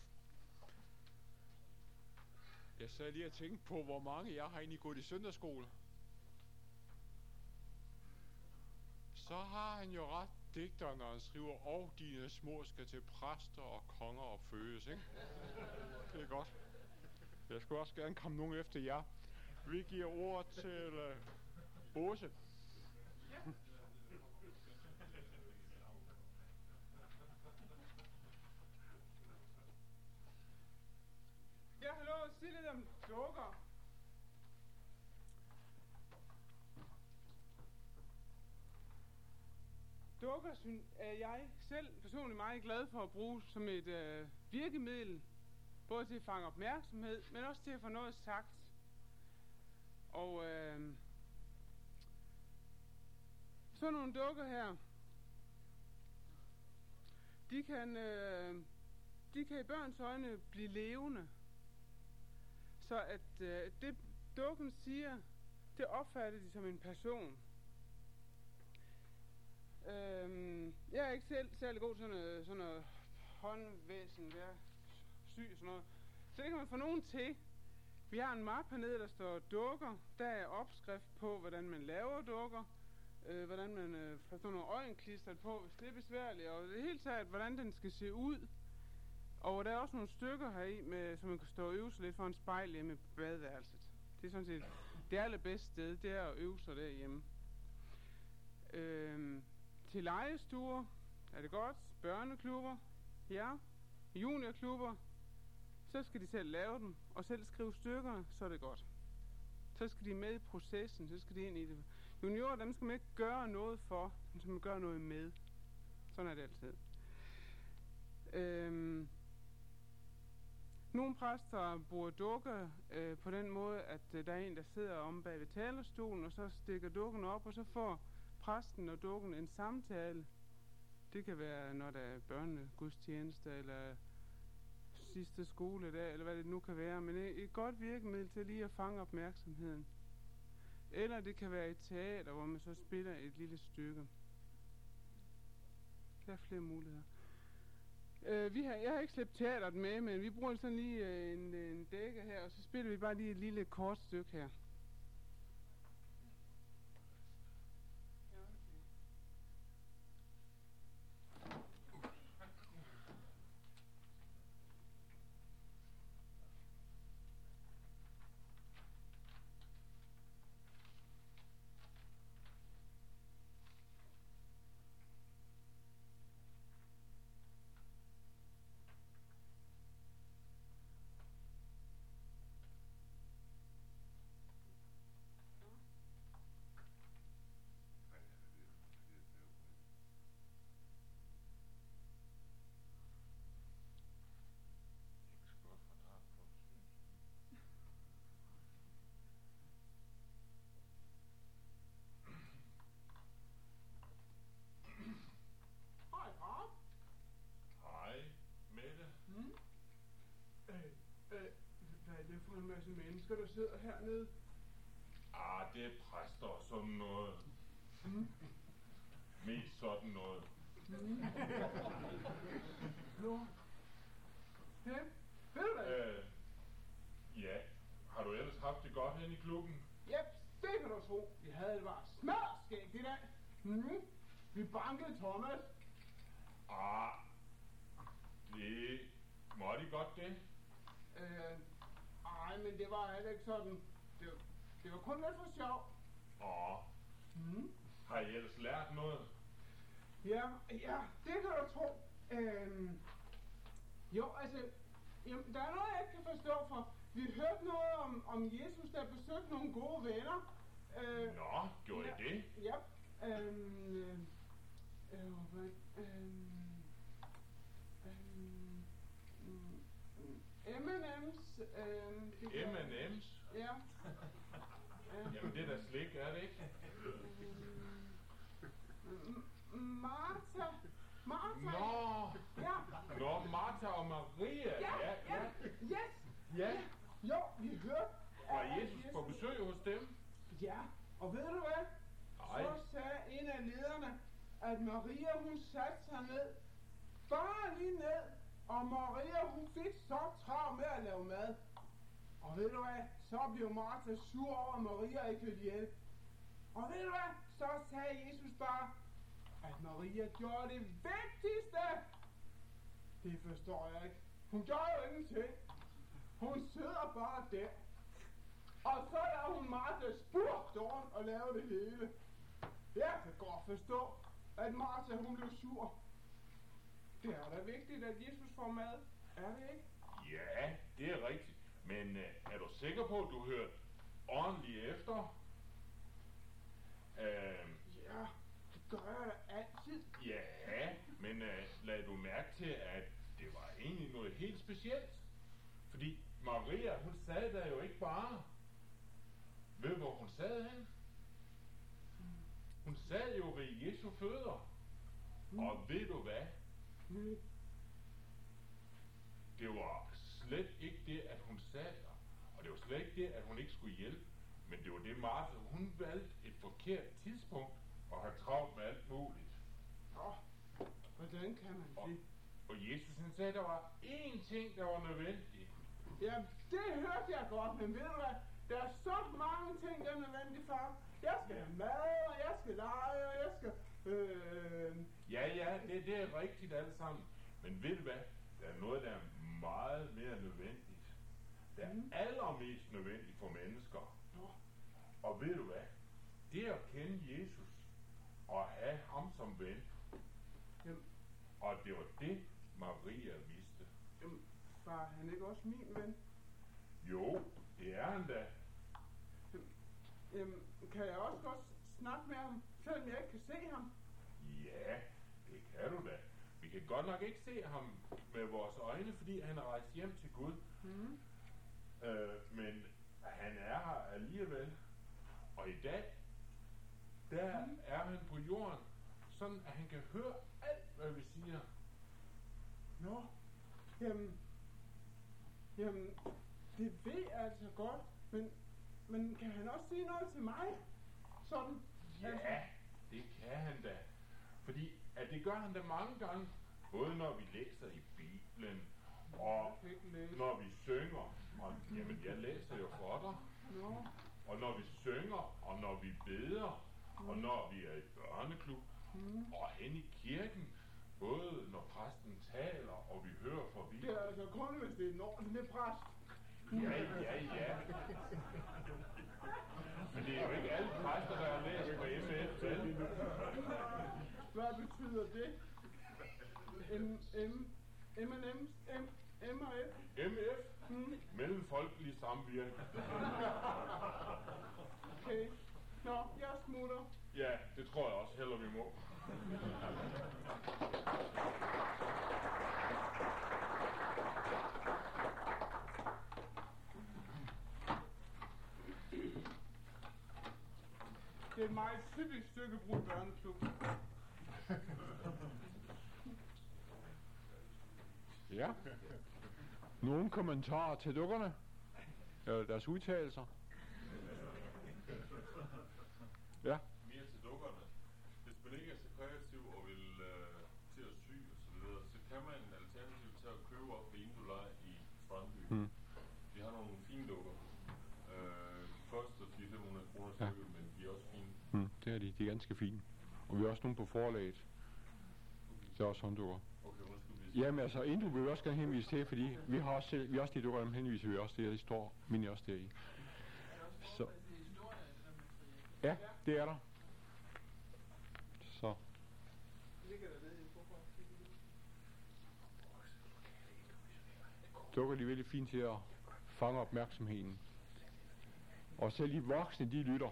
Speaker 7: Jeg sad lige og tænkte på, hvor mange jeg har egentlig gået i søndagsskole. Så har han jo ret digter, når han skriver, og dine små skal til præster og konger og fødes, ikke? Det er godt. Jeg skulle også gerne komme nogen efter jer. Vi giver ord til uh, Åse.
Speaker 9: Jeg sige lidt om dukker. Dukker synes, er jeg selv personligt meget glad for at bruge som et øh, virkemiddel, både til at fange opmærksomhed, men også til at få noget sagt. Og øh, sådan nogle dukker her, de kan, øh, de kan i børns øjne blive levende. Så at øh, det dukken siger, det opfatter de som en person. Øhm, jeg er ikke selv særlig god til sådan noget, sådan noget håndvæsen, der syg og sådan noget. Så det kan man få nogen til. Vi har en map hernede, der står dukker. Der er opskrift på, hvordan man laver dukker. Øh, hvordan man øh, får sådan nogle øjenklister på, hvis det er besværligt. Og det hele taget, hvordan den skal se ud. Og der er også nogle stykker heri, med, som man kan stå og øve sig lidt for en spejl hjemme i badeværelset. Det er sådan set det allerbedste sted, det er at øve sig derhjemme. Øhm, til legestuer er det godt. Børneklubber, ja. Juniorklubber, så skal de selv lave dem, og selv skrive stykker, så er det godt. Så skal de med i processen, så skal de ind i det. Juniorer, dem skal man ikke gøre noget for, men skal man gøre noget med. Sådan er det altid. Øhm, nogle præster bruger dukker øh, på den måde, at øh, der er en, der sidder om bag ved talerstolen, og så stikker dukken op, og så får præsten og dukken en samtale. Det kan være, når der er børnegudstjeneste, eller sidste skoledag, eller hvad det nu kan være, men et, et godt virkemiddel til lige at fange opmærksomheden. Eller det kan være et teater, hvor man så spiller et lille stykke. Der er flere muligheder. Øh, vi har, jeg har ikke slæbt teateret med, men vi bruger sådan lige øh, en, øh, en dække her, og så spiller vi bare lige et lille kort stykke her. Mennesker, der sidder hernede?
Speaker 3: Ah, det er præster og sådan noget.
Speaker 9: Mm.
Speaker 3: Mest sådan noget.
Speaker 9: Mm. Nå. Ja, ved du hvad?
Speaker 3: Øh, ja, har du ellers haft det godt hen i klubben?
Speaker 9: Yep, det kan du tro. Vi havde det bare smørskægt i dag. Mm. Vi bankede Thomas.
Speaker 3: Ah, det må de godt det.
Speaker 9: Øh, men det var heller ikke sådan. Det, var- det var kun lidt for sjov.
Speaker 3: Åh,
Speaker 9: Mm.
Speaker 3: har I ellers lært noget?
Speaker 9: Ja, ja, det kan du tro. Øhm, jo, altså, jamen, der er noget, jeg ikke kan forstå, for vi hørte noget om, om Jesus, der besøgte nogle gode venner. Øh,
Speaker 3: Nå, gjorde I det?
Speaker 9: Ja. Øhm, øh, øh, hvad, øhm, M&M's. Kan-
Speaker 3: M&M's?
Speaker 9: Ja. Øh, <laughs>
Speaker 3: Jamen det er da slik, er det ikke?
Speaker 9: Martha. Martha.
Speaker 3: Nå,
Speaker 9: Ja.
Speaker 3: Nå, Martha og Maria.
Speaker 9: Ja,
Speaker 3: ja.
Speaker 9: ja. Yes.
Speaker 3: ja.
Speaker 9: Jo, vi hørte.
Speaker 3: Var Jesus på besøg hos dem?
Speaker 9: Ja, og ved du hvad?
Speaker 3: Nej.
Speaker 9: Så sagde en af lederne, at Maria hun satte sig ned. Bare lige ned. Og Maria hun fik så travlt med at lave mad. Og ved du hvad? Så blev Martha sur over, at Maria ikke ville hjælpe. Og ved du hvad? Så sagde Jesus bare, at Maria gjorde det vigtigste. Det forstår jeg ikke. Hun gjorde jo ingenting. Hun sidder bare der. Og så er hun Martha spurgt over og lave det hele. Jeg kan godt forstå, at Martha hun blev sur. Det er da vigtigt, at Jesus får mad. Er det ikke?
Speaker 3: Ja, det er rigtigt. Men øh, er du sikker på, at du hørte ordentligt efter? Øh,
Speaker 9: Ja, det gør jeg da altid.
Speaker 3: ja, men øh, lad du mærke til, at det var egentlig noget helt specielt. Fordi Maria, hun sad der jo ikke bare. Ved hvor hun sad hen? Hun sad jo ved Jesu fødder. Og ved du hvad? Det var slet ikke det, at hun sad der. Og det var slet ikke det, at hun ikke skulle hjælpe. Men det var det, Martha, hun valgte et forkert tidspunkt og have travlt med alt muligt.
Speaker 9: Nå, hvordan kan man
Speaker 3: Og,
Speaker 9: det?
Speaker 3: og Jesus han sagde, at der var én ting, der var nødvendig.
Speaker 9: Ja, det hørte jeg godt, men ved du hvad? Der er så mange ting, der er nødvendige, far. Jeg skal have mad, og jeg skal lege, og jeg skal... Øh,
Speaker 3: Ja, ja, det, det er rigtigt alt sammen. Men ved du hvad? Der er noget, der er meget mere nødvendigt. Der er
Speaker 9: Mhm.
Speaker 3: allermest nødvendigt for mennesker.
Speaker 9: Nå.
Speaker 3: Og ved du hvad? Det at kende Jesus og have ham som ven.
Speaker 9: Jamen.
Speaker 3: Og det var det, Maria vidste.
Speaker 9: jamen, er han ikke også min ven?
Speaker 3: Jo, det er han da.
Speaker 9: Jamen, kan jeg også godt snakke med ham, selvom jeg ikke kan se ham?
Speaker 3: Kan du da. Vi kan godt nok ikke se ham med vores øjne, fordi han er rejst hjem til Gud.
Speaker 9: Mm.
Speaker 3: Øh, men han er her alligevel. Og i dag, der
Speaker 9: Mhm.
Speaker 3: er han på jorden, sådan at han kan høre alt, hvad vi siger.
Speaker 9: Nå, jamen, jamen, det ved jeg altså godt, men, men kan han også sige noget til mig? Sådan,
Speaker 3: Ja, det kan han da. Fordi at det gør han da mange gange. Både når vi læser i Bibelen, og når vi synger. Og, jamen, jeg læser jo for dig. Og når vi synger, og når vi beder, og når vi er i børneklub,
Speaker 9: mm.
Speaker 3: og hen i kirken, både når præsten taler, og vi hører fra
Speaker 9: det
Speaker 3: Bibelen.
Speaker 9: er altså kun, hvis det er en ordentlig præst.
Speaker 3: Ja, ja, ja. <laughs> Men det er jo ikke alle præster, der har læst på MF, vel?
Speaker 9: Hvad betyder det? M, M, M&M, M, M og F?
Speaker 3: MF?
Speaker 9: Mm.
Speaker 3: Mellemfolkelig samvirke.
Speaker 9: Okay. Nå, jeg smutter.
Speaker 3: Ja, det tror jeg også heller, vi må.
Speaker 9: Det er et meget typisk stykke brud børneklub.
Speaker 7: Ja. Nogle kommentarer til dukkerne? Eller deres udtalelser? Ja.
Speaker 5: mere til dukkerne. Hvis man ikke er så kreativ og vil øh, til at sy og så videre, så kan man alternativt til at købe op ved Indulej i Strandby.
Speaker 7: Mm.
Speaker 5: De har nogle fine dukker. Øh, koster 400-500 kroner
Speaker 7: Ja.
Speaker 5: stykket, men de er også fine.
Speaker 7: Mm, det er de. De er ganske fine. Og vi har også nogle på forlaget. Det er også hånddukker.
Speaker 5: Okay, undskyld,
Speaker 7: Jamen altså, Indru vil vi også gerne henvise til, fordi vi har også, vi har også de dukker, dem henviser vi også til, og de står mini også deri. Så. Ja, det er der. Så.
Speaker 9: Der?
Speaker 7: Dukker de virkelig fint til at fange opmærksomheden. Og selv de voksne, de lytter.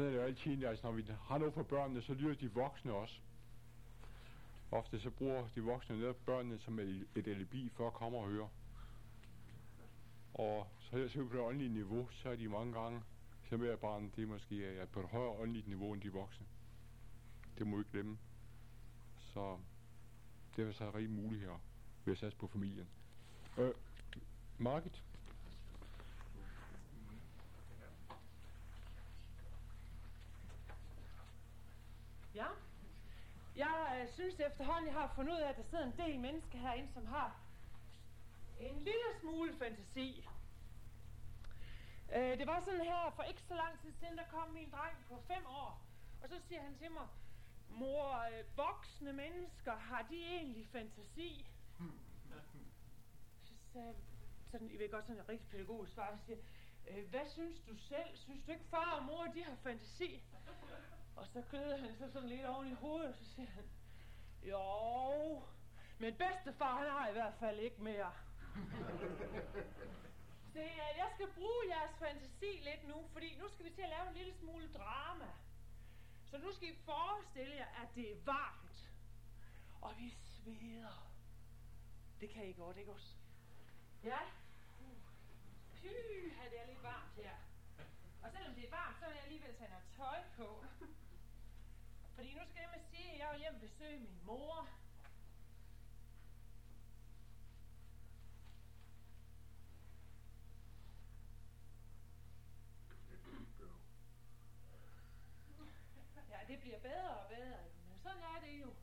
Speaker 7: Så er det jo altid, altså når vi har noget for børnene, så lytter de voksne også. Ofte så bruger de voksne netop børnene som et et alibi for at komme og høre. Og så er jeg på det åndelige niveau, så er de mange gange, så er at barnet det måske er på et højere åndeligt niveau end de voksne. Det må vi ikke glemme. Så det er så rigtig muligt her ved at satse på familien. Øh, Margit?
Speaker 10: Ja. Jeg øh, synes efterhånden, jeg har fundet ud af, at der sidder en del mennesker herinde, som har en lille smule fantasi. Øh, det var sådan her, for ikke så lang tid siden, der kom min dreng på fem år. Og så siger han til mig, mor, øh, voksne mennesker, har de egentlig fantasi? Så sagde sådan, I ved godt, sådan en rigtig pædagogisk svar, siger, øh, hvad synes du selv? Synes du ikke far og mor, de har fantasi? Og så køder han så sådan lidt oven i hovedet, og så siger han, jo, men bedstefar, han har i hvert fald ikke mere. Se, jeg skal bruge jeres fantasi lidt nu, fordi nu skal vi til at lave en lille smule drama. Så nu skal I forestille jer, at det er varmt. Og vi sveder. Det kan I godt, ikke også? Ja. Py, det er lidt varmt her. Og selvom det er varmt, så vil jeg alligevel tage noget tøj på. Fordi nu skal jeg med sige, at jeg vil hjem og besøge min mor. Ja, det bliver bedre og bedre, men sådan er det jo.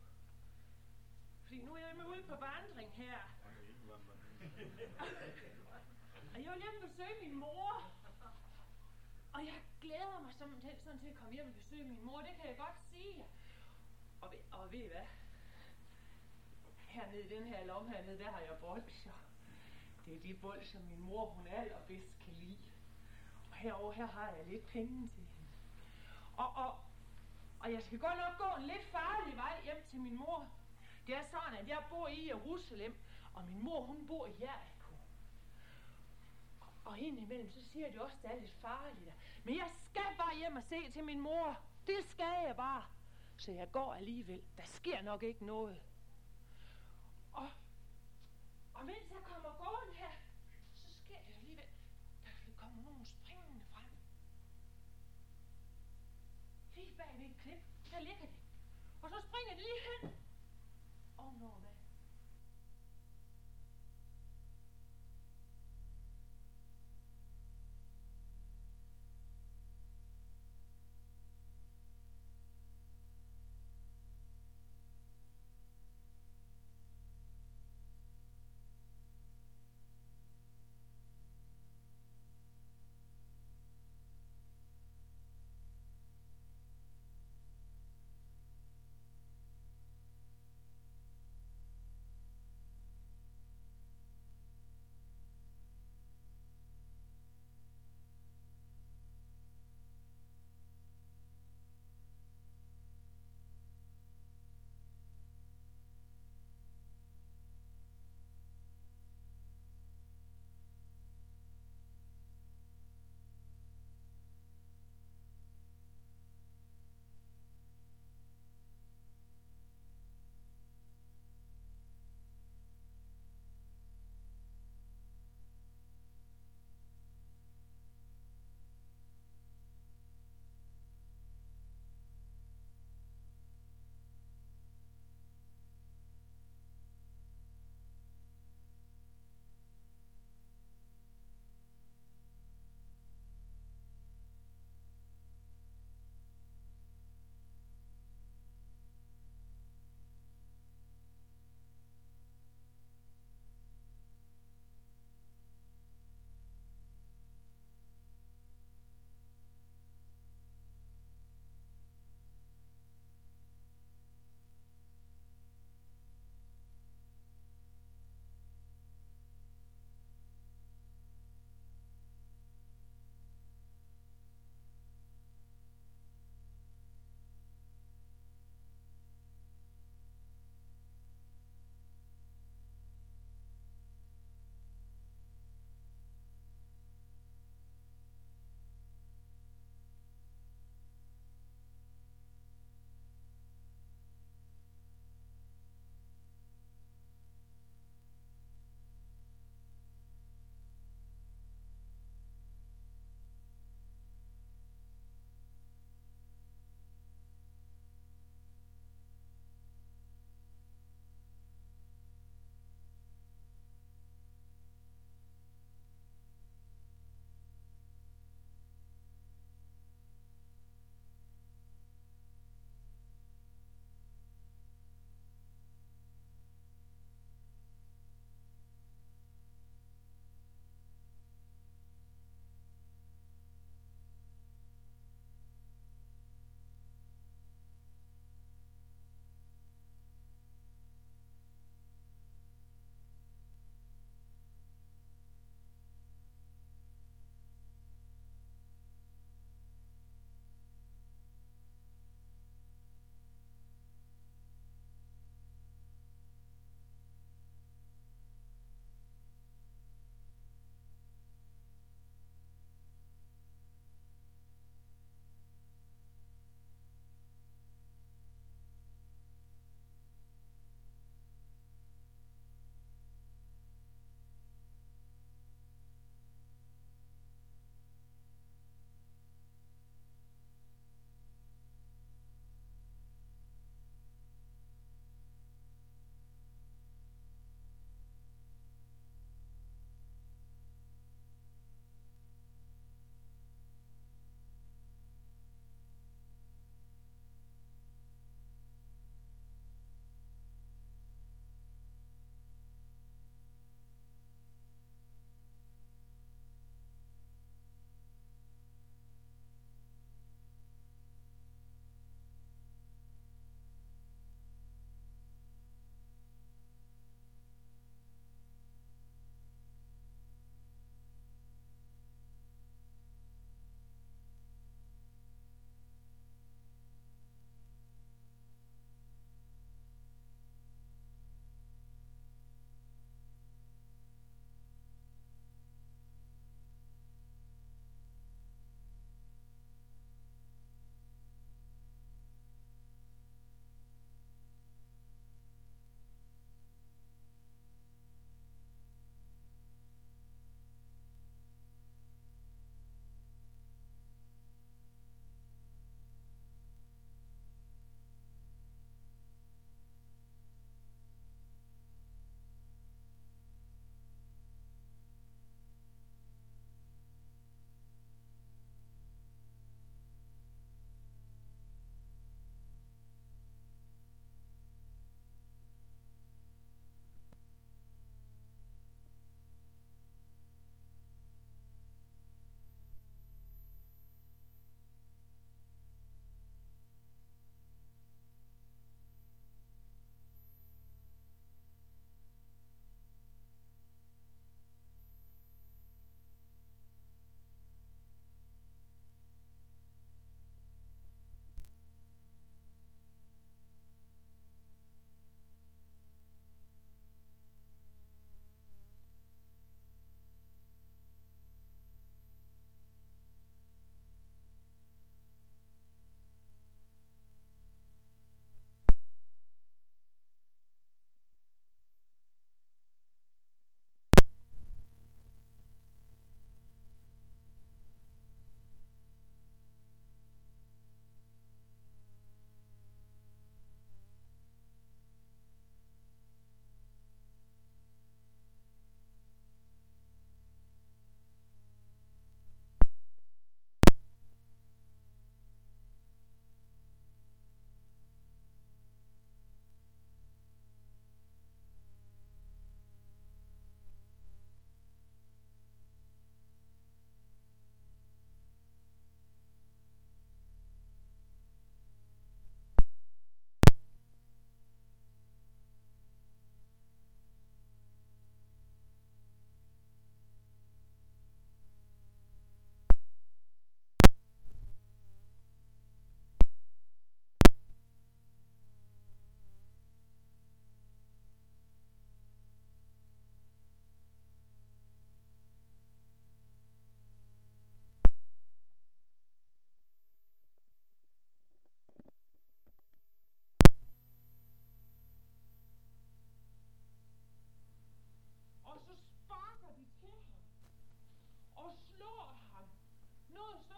Speaker 10: Fordi nu er jeg med ude på vandring her. Og jeg vil hjem besøge min mor. Og jeg glæder mig sådan til, sådan til at komme hjem og besøge min mor, det kan jeg godt sige. Og, ved, og ved I hvad? Hernede i den her lomme hernede, der har jeg bolcher. Det er de bolcher, min mor hun allerbedst kan lide. Og herover her har jeg lidt penge til hende. Og, og, og jeg skal godt nok gå en lidt farlig vej hjem til min mor. Det er sådan, at jeg bor i Jerusalem, og min mor hun bor i Jericho. Og, og indimellem så siger de også, at det er lidt farligt der. Men jeg skal bare hjem og se til min mor. Det skal jeg bare. Så jeg går alligevel. Der sker nok ikke noget. Og, og mens jeg kommer gående her, så sker det alligevel. Der kommer nogen springende frem. Lige bag ved et klip, der ligger det. Og så springer det lige hen.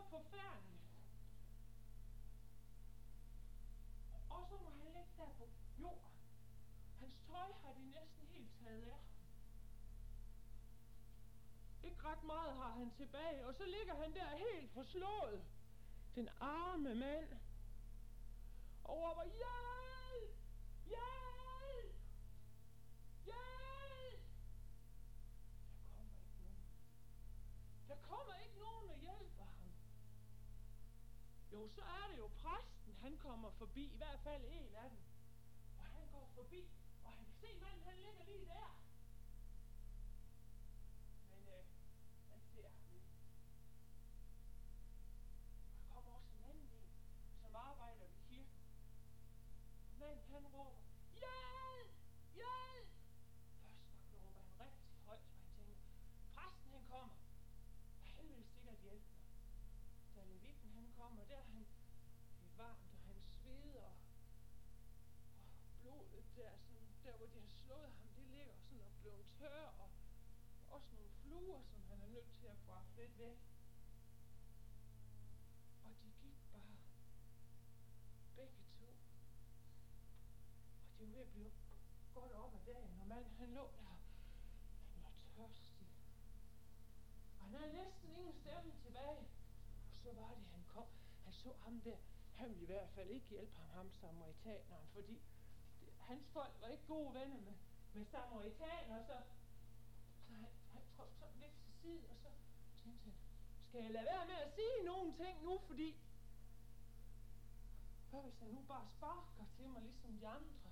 Speaker 10: Forfærdeligt. Og så må han ligge der på jorden. Hans tøj har de næsten helt taget af. Ikke ret meget har han tilbage, og så ligger han der helt forslået. Den arme mand. Og råber, ja! Hjælp! Hjælp! Der kommer ikke nogen. Der kommer ikke nogen og hjælper ham. Jo, så er det jo præsten, han kommer forbi, i hvert fald en af dem. Og han går forbi, og han kan se manden, han ligger lige der. Men øh, han ser ham ikke. Der kommer også en anden en, som arbejder ved kirken. Og manden han råber, Da levitten han kommer, der han, det er varmt, og han sveder, og blodet der, sådan, der hvor de har slået ham, det ligger sådan og blevet tør, og også nogle fluer, som han er nødt til at få lidt væk. Og de gik bare, begge to. Og det var ved at blive godt op ad dagen, og manden han lå der, han var tørstig. Og han havde næsten ingen stemme tilbage. Så var det, han kom. Han så ham der. Han ville i hvert fald ikke hjælpe ham, ham samaritaneren, fordi det, hans folk var ikke gode venner med, med samaritaner, så, så han, han trådte sådan lidt til side, og så tænkte han, skal jeg lade være med at sige nogen ting nu, fordi hvad hvis han nu bare sparker til mig, ligesom de andre?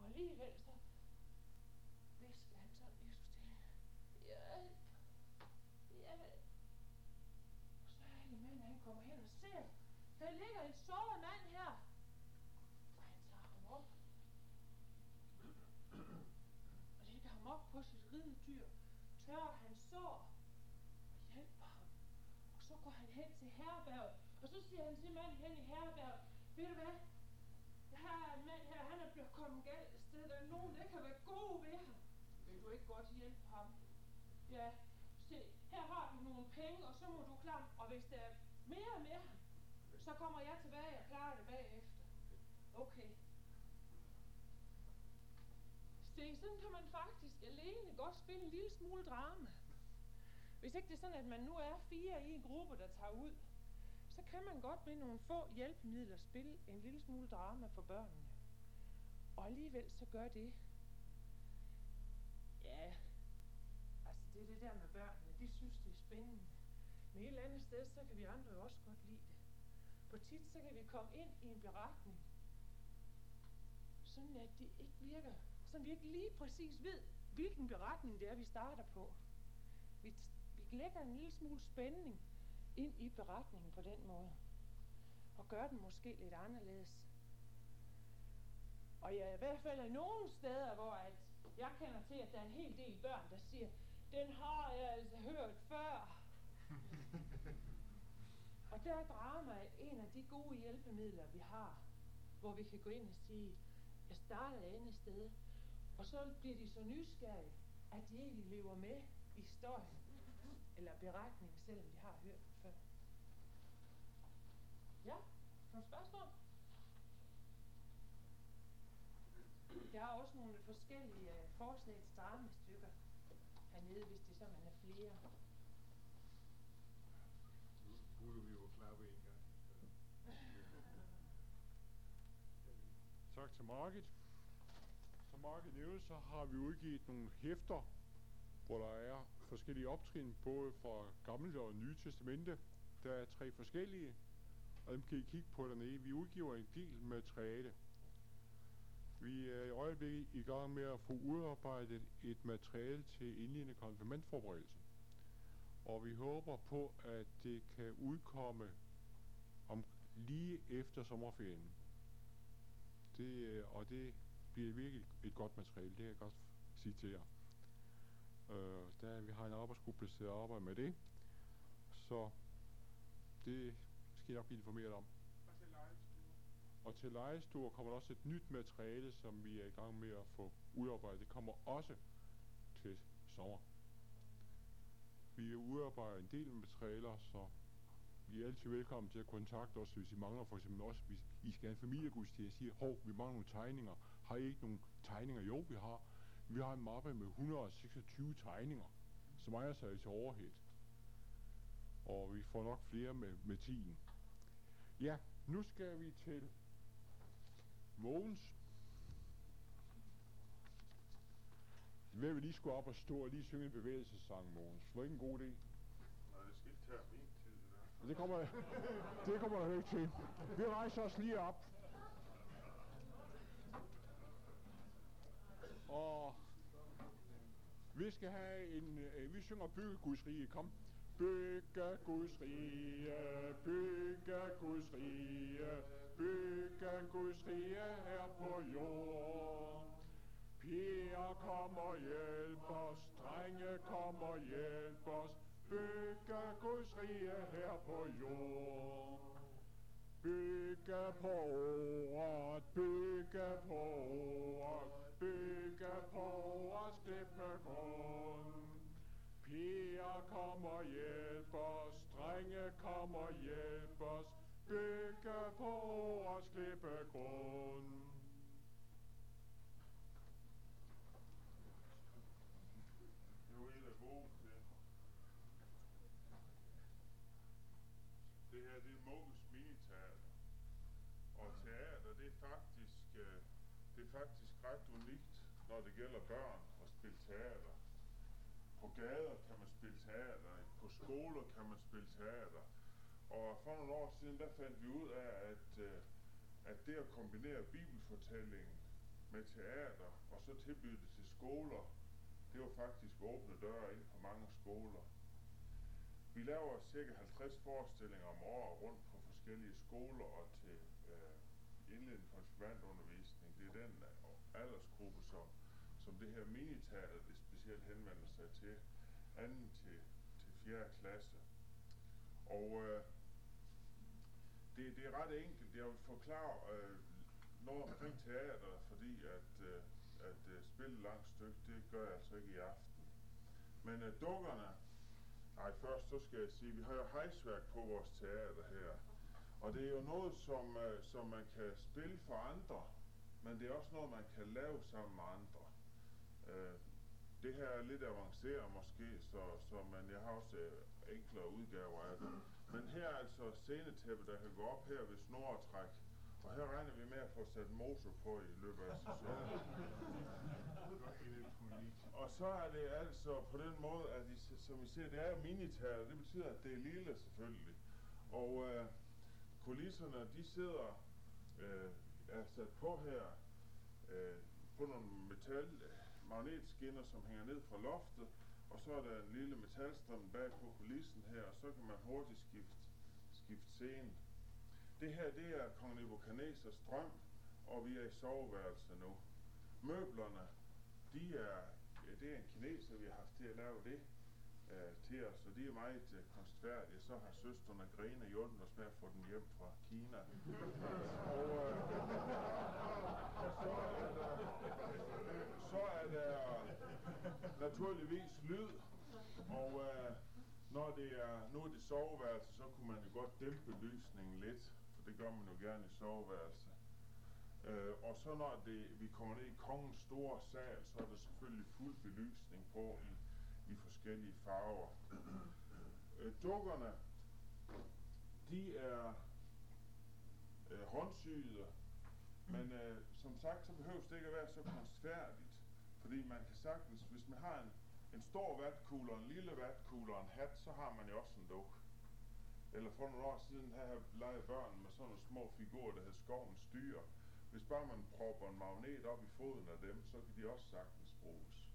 Speaker 10: Og alligevel så visker han sådan lige så stille. Hjælp! Hjælp! Og så er det mand, han kommer hen og ser, der ligger en såret mand her. Og han tager ham op. Og lægger ham op på sit ridedyr. Tørrer hans sår. Og hjælper ham. Og så går han hen til herberget. Og så siger han til manden hen i herberget. Ved du hvad? Her er en mand her, han er blevet kommet galt af sted. Der er nogen, der kan være gode ved ham. Vil du ikke godt hjælpe ham? Ja, se, her har du nogle penge, og så må du klare Og hvis der er mere og mere. så kommer jeg tilbage og klarer det bagefter. Okay. Se, sådan kan man faktisk alene godt spille en lille smule drama. Hvis ikke det er sådan, at man nu er fire i en gruppe, der tager ud, så kan man godt med nogle få hjælpemidler spille en lille smule drama for børnene. Og alligevel så gør det. Ja, altså det er det der med børnene, de synes det er spændende. Men et eller andet sted, så kan vi andre jo også godt lide det. For tit så kan vi komme ind i en beretning, sådan at det ikke virker, sådan vi ikke lige præcis ved, hvilken beretning det er, vi starter på. Vi, vi lægger en lille smule spænding ind i beretningen på den måde. Og gør den måske lidt anderledes. Og jeg er i hvert fald er nogle steder, hvor at jeg kender til, at der er en hel del børn, der siger, den har jeg altså hørt før. <laughs> og der er drama en af de gode hjælpemidler, vi har, hvor vi kan gå ind og sige, jeg starter et andet sted. Og så bliver de så nysgerrige, at de egentlig lever med i historien eller beretningen, selvom de har hørt den før. Ja, nogle spørgsmål? Der er også nogle forskellige øh, forslag til dramastykker hernede, hvis det er så, man er flere
Speaker 11: skulle vi jo klappe en gang.
Speaker 7: Tak til Market. Som Market nævnte, så har vi udgivet nogle hæfter, hvor der er forskellige optrin, både fra Gamle og Nye Testamente. Der er tre forskellige, og dem kan I kigge på dernede. Vi udgiver en del materiale. Vi er i øjeblikket i gang med at få udarbejdet et materiale til indledende konfirmandforberedelse. Og vi håber på, at det kan udkomme om lige efter sommerferien. Det, øh, og det bliver virkelig et godt materiale, det kan jeg godt sige til jer. Øh, der, vi har en arbejdsgruppe, der sidder og arbejder med det. Så det skal jeg nok blive informeret om. Og til lejestuer kommer der også et nyt materiale, som vi er i gang med at få udarbejdet. Det kommer også til sommer. Vi udarbejder en del materialer, så I er altid velkommen til at kontakte os, hvis I mangler for eksempel også, hvis I skal have en familiegudstjeneste, siger, hov, vi mangler nogle tegninger. Har I ikke nogen tegninger? Jo, vi har. Vi har en mappe med 126 tegninger, som ejer sig til overhed. Og vi får nok flere med, med tiden. Ja, nu skal vi til Mogens. Hvad vil lige skulle op og stå og lige synge en bevægelsessang, Mogens? Var ikke en god idé?
Speaker 12: Nej, det skal ikke tage min tid, det der.
Speaker 7: Det kommer, det kommer der ikke til. Vi rejser os lige op. Og vi skal have en, øh, vi synger bygge Guds rige, kom. Bygge Guds rige, bygge Guds rige, bygge Guds rige her på jorden. Piger kom og hjælp os, drenge kom og hjælp os, bygge Guds rige her på jord. Bygge på ordet, bygge på ordet, bygge på ordets klippegrund. Piger kom og hjælp os, drenge kom og hjælp os, bygge på ordets klippegrund.
Speaker 12: grund I er gode til. Det her, det er Mogens Miniteater. Og teater, det er faktisk, øh, det er faktisk ret unikt, når det gælder børn at spille teater. På gader kan man spille teater, på skoler kan man spille teater. Og for nogle år siden, der fandt vi ud af, at, øh, at det at kombinere bibelfortællingen med teater, og så tilbyde det til skoler, det var faktisk åbne døre ind på mange skoler. Vi laver cirka 50 forestillinger om året rundt på forskellige skoler og til øh, indledende konfirmandundervisning. Det er den øh, aldersgruppe, som, som det her miniteater det specielt henvender sig til, anden til, til 4. klasse. Og øh, det, det er ret enkelt. Jeg vil forklare øh, noget omkring teater, fordi at, at øh, spille et langt stykke, det gør jeg altså ikke i aften. Men øh, dukkerne, nej først så skal jeg sige, vi har jo hejsværk på vores teater her. Og det er jo noget, som, øh, som man kan spille for andre, men det er også noget, man kan lave sammen med andre. Øh, det her er lidt avanceret måske, så, så men jeg har også øh, enklere udgaver af det. Men her er altså scenetæppe, der kan gå op her ved snoretræk. Og her regner vi med at få sat motor på i løbet af sæsonen. Og så er det altså på den måde, at I, som I ser, det er jo miniteater. Det betyder, at det er lille selvfølgelig. Og øh, kulisserne, de sidder, øh, er sat på her, øh, på nogle metal magnetskinner, som hænger ned fra loftet, og så er der en lille metalstrøm bag på kulissen her, og så kan man hurtigt skifte, skifte scene. Det her, det er kong Nebuchadnezzars drøm, og vi er i soveværelse nu. Møblerne, de er, ja, det er en kineser, vi har haft til at lave det øh, til os, og de er meget øh, konstfærdige. Så har søsterne Grene hjulpet os med at få den hjem fra Kina. og, øh, og så er der, øh, så er der naturligvis lyd, og øh, når det er, nu er det soveværelse, så kunne man jo godt dæmpe lysningen lidt, det gør man jo gerne i soveværelset. Øh, og så når det, vi kommer ned i kongens store sal, så er der selvfølgelig fuld belysning på i, i forskellige farver. <clears throat> øh, dukkerne, de er øh, håndsyede, men øh, som sagt, så behøves det ikke at være så kunstfærdigt. Fordi man kan sagtens, hvis man har en, en stor vatkugle og en lille vatkugle og en hat, så har man jo også en duk. Eller for nogle år siden havde leget børn med sådan nogle små figurer, der hed skovens dyr. Hvis bare man propper en magnet op i foden af dem, så kan de også sagtens bruges.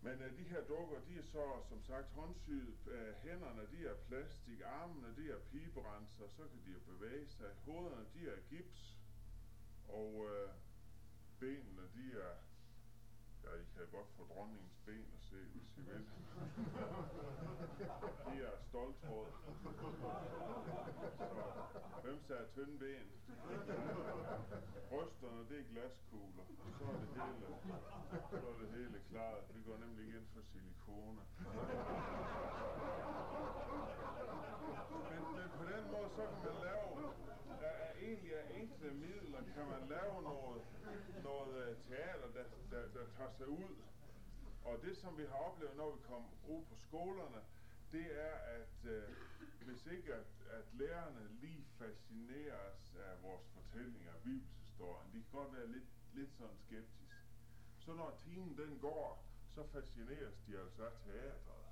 Speaker 12: Men uh, de her dukker, de er så som sagt håndsyet. Uh, hænderne, de er plastik. Armene, de er piberenser. Så kan de jo bevæge sig. Hovederne, de er gips. Og uh, benene, de er... Ja, I kan godt få dronningens ben at se, hvis I vil. <laughs> de er stoltråd. Så hvem sagde tynde ben? Brysterne, det er glaskugler. Så er det hele, så er det hele klaret. Vi går nemlig ind for silikone. Men, det, på den måde, så kan man lave, er egentlig af enkle midler, kan man lave noget, noget øh, teater, der, der, der tager sig ud. Og det, som vi har oplevet, når vi kom ud på skolerne, det er, at øh, hvis ikke at, at lærerne lige fascineres af vores fortællinger af bibelshistorien, de kan godt være lidt, lidt sådan skeptiske. Så når timen den går, så fascineres de altså af teatret.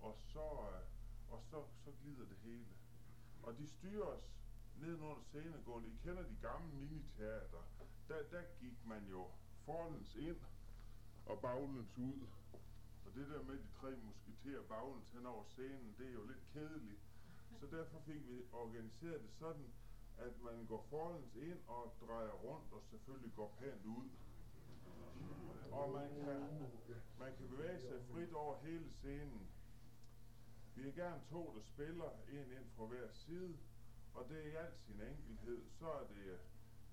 Speaker 12: Og så, øh, og så, så glider det hele. Og de styrer os nedenunder scenegulvet. I kender de gamle miniteater. Der, der gik man jo forlæns ind og baglæns ud. Og det der med de tre musketerer baglæns hen over scenen, det er jo lidt kedeligt. Så derfor fik vi organiseret det sådan, at man går forlæns ind og drejer rundt og selvfølgelig går pænt ud. Og man kan, man kan bevæge sig frit over hele scenen. Vi er gerne to, der spiller, en ind fra hver side, og det er i al sin enkelhed. Så er det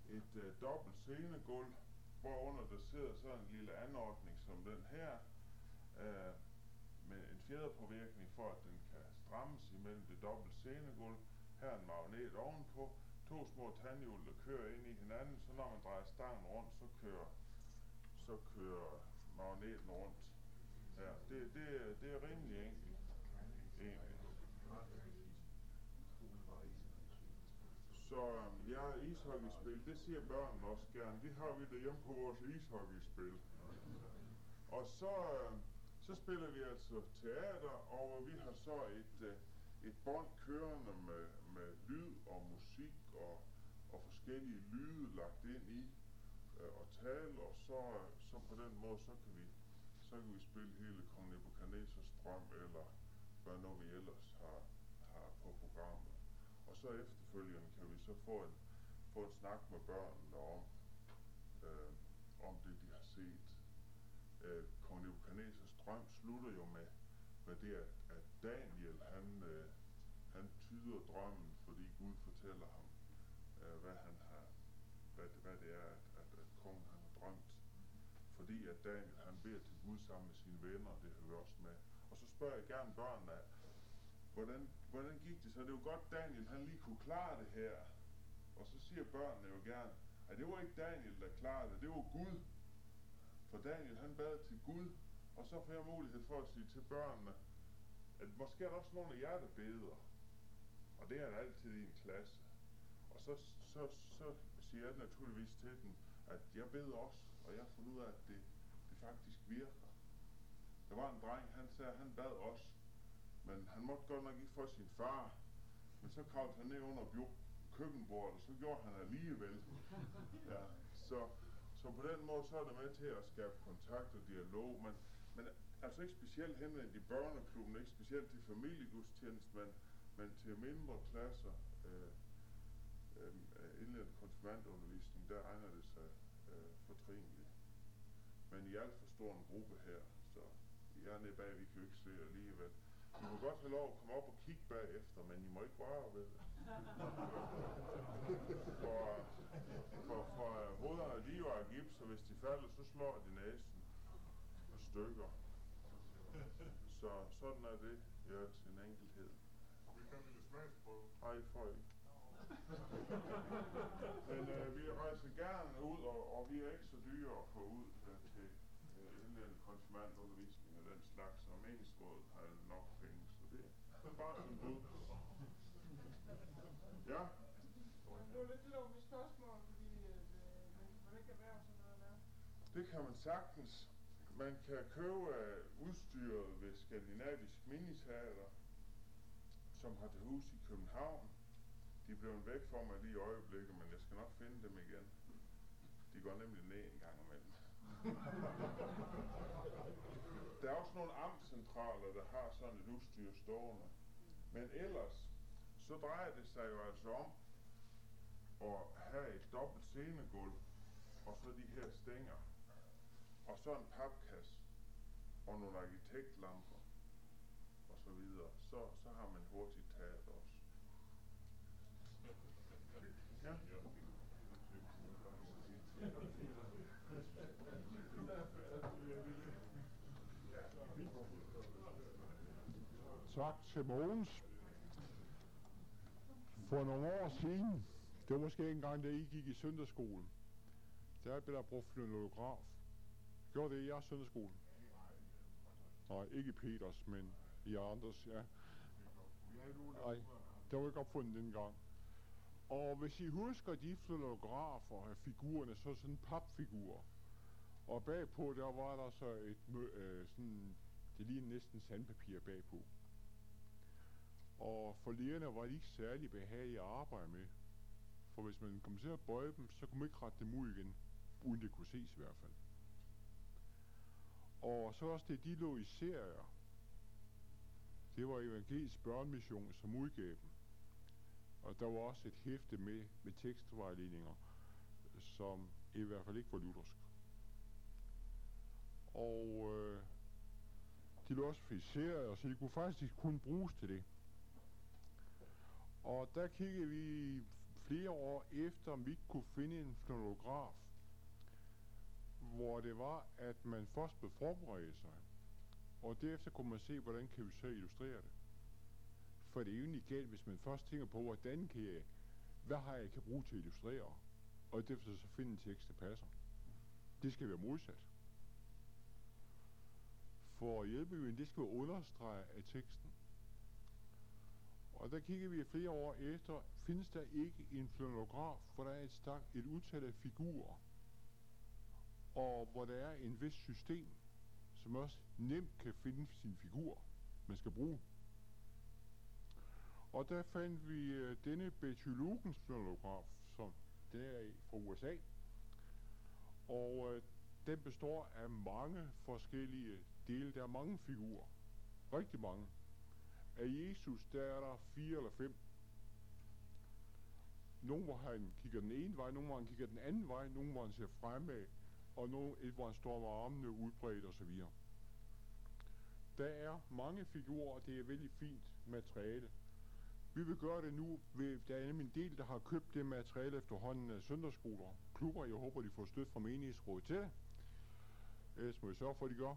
Speaker 12: et øh, dobbelt scenegulv, hvorunder der sidder sådan en lille anordning som den her, øh, med en fjederpåvirkning for, at den kan strammes imellem det dobbelt scenegulv. Her er en magnet ovenpå, to små tandhjul, der kører ind i hinanden, så når man drejer stangen rundt, så kører, så kører magneten rundt. Ja, det, det, det er rimelig enkelt. Så um, ja, ishockeyspil, det siger børnene også gerne. Det har vi derhjemme på vores ishockeyspil. Og så, uh, så spiller vi altså teater, og vi har så et, uh, et bånd kørende med, med lyd og musik og, og forskellige lyde lagt ind i uh, og tale, og så, så på den måde, så kan vi, så kan vi spille hele Kong Nebuchadnezzars drøm, eller hvad nu vi ellers har, har på programmet. Og så efterfølgende kan vi så få en, få en snak med børnene om, øh, om det, de har set. Øh, Kong Nebuchadnezzars drøm slutter jo med, med det, at, at Daniel, han, øh, han tyder drømmen, fordi Gud fortæller ham, øh, hvad han har, hvad, hvad det er, at, at, at kongen han har drømt. Fordi at Daniel, han beder til Gud sammen med sine venner, det hører også med. Spørger jeg gerne børnene, hvordan, hvordan gik det så? Det var godt, Daniel han lige kunne klare det her. Og så siger børnene jo gerne, at det var ikke Daniel, der klarede det, det var Gud. For Daniel han bad til Gud, og så får jeg mulighed for at sige til børnene, at måske er der også nogle af jer, der beder. Og det er der altid i en klasse. Og så, så, så siger jeg naturligvis til dem, at jeg beder også, og jeg har fundet ud af, at det, det faktisk virker. Der var en dreng, han sagde, han bad også, men han måtte godt nok ikke få sin far. Men så kravlede han ned under køkkenbordet, og så gjorde han alligevel. <laughs> Ja, så, så på den måde, så er det med til at skabe kontakt og dialog, men, men altså ikke specielt henvendt i børneklubben, ikke specielt til familiegudstjeneste, men, men til mindre klasser, øh, øh, indledende konfirmandundervisning, der egner det sig øh, fortrinligt. Men i alt for stor en gruppe her, så jeg er nede bag, vi kan jo ikke se alligevel. I må godt have lov at komme op og kigge bagefter, men I må ikke røre ved det. <laughs> for, for, for hovederne de jo af gips, og hvis de falder, så slår de næsen og stykker. Så sådan er det i ja, sin enkelhed.
Speaker 11: Vi kan lille smagsprøve.
Speaker 12: Nej, for ikke. <laughs> Men øh, vi rejser gerne ud, og, og vi er ikke så dyre at få ud øh, til øh, indledende konfirmandundervisning og den slags, og meningsrådet har nok penge, så det er bare sådan ud. Ja?
Speaker 9: Det var lidt lov med spørgsmål, fordi øh, man kan ikke erhverve sådan noget der.
Speaker 12: Det kan man sagtens. Man kan købe uh, udstyret ved Skandinavisk Miniteater, som har til hus i København. De er blevet væk fra mig lige i øjeblikket, men jeg skal nok finde dem igen. De går nemlig ned en gang imellem. <laughs> Der er også nogle amtscentraler, der har sådan et udstyr stående. Men ellers, så drejer det sig jo altså om at have et dobbelt scenegulv, og så de her stænger, og så en papkasse, og nogle arkitektlamper, og så videre. Så, så har man hurtigt taget også.
Speaker 7: Tak til Mogens. For nogle år siden, Det var måske ikke engang, da I gik i søndagsskolen. Der blev der brugt flynolograf. Gjorde det i jeres søndagsskole? Nej, ikke i Peters, men i andres, ja. Nej, det var ikke opfundet dengang. Og hvis I husker de fluorografer af figurerne, så sådan en papfigur. Og bagpå, der var der så et, øh, sådan, det lignede næsten sandpapir bagpå. Og for lægerne var de ikke særlig behagelige at arbejde med. For hvis man kom til at bøje dem, så kunne man ikke rette dem ud igen, uden det kunne ses i hvert fald. Og så også det, de lå i serier. Det var Evangelisk Børnemission, som udgav dem. Og der var også et hæfte med, med tekstvejledninger, som i hvert fald ikke var luthersk. Og øh, de lå også friseret, så de kunne faktisk kun bruges til det. Og der kiggede vi flere år efter, om vi ikke kunne finde en fonograf, hvor det var, at man først blev forberedt sig, og derefter kunne man se, hvordan kan vi så illustrere det. For det er jo egentlig galt, hvis man først tænker på, hvordan kan jeg, hvad har jeg kan bruge til at illustrere, og derefter så finde en tekst, der passer. Det skal være modsat. For hjælpeøen, det skal understrege af teksten. Og der kigger vi flere år efter, findes der ikke en flanograf, hvor der er et, stak, et utal af figurer, og hvor der er en vis system, som også nemt kan finde sin figur, man skal bruge. Og der fandt vi uh, denne Betty Lugens som der er fra USA. Og uh, den består af mange forskellige dele. Der er mange figurer. Rigtig mange. Af Jesus, der er der fire eller fem. Nogle, hvor han kigger den ene vej, nogle, hvor han kigger den anden vej, nogle, hvor han ser fremad, og nogle, et, hvor han står med armene udbredt osv. Der er mange figurer, og det er vældig fint materiale. Vi vil gøre det nu, ved, der er nemlig en del, der har købt det materiale efterhånden af søndagsskoler, klubber. Jeg håber, de får støtte fra menighedsrådet til det. Ellers må vi sørge for, at de gør.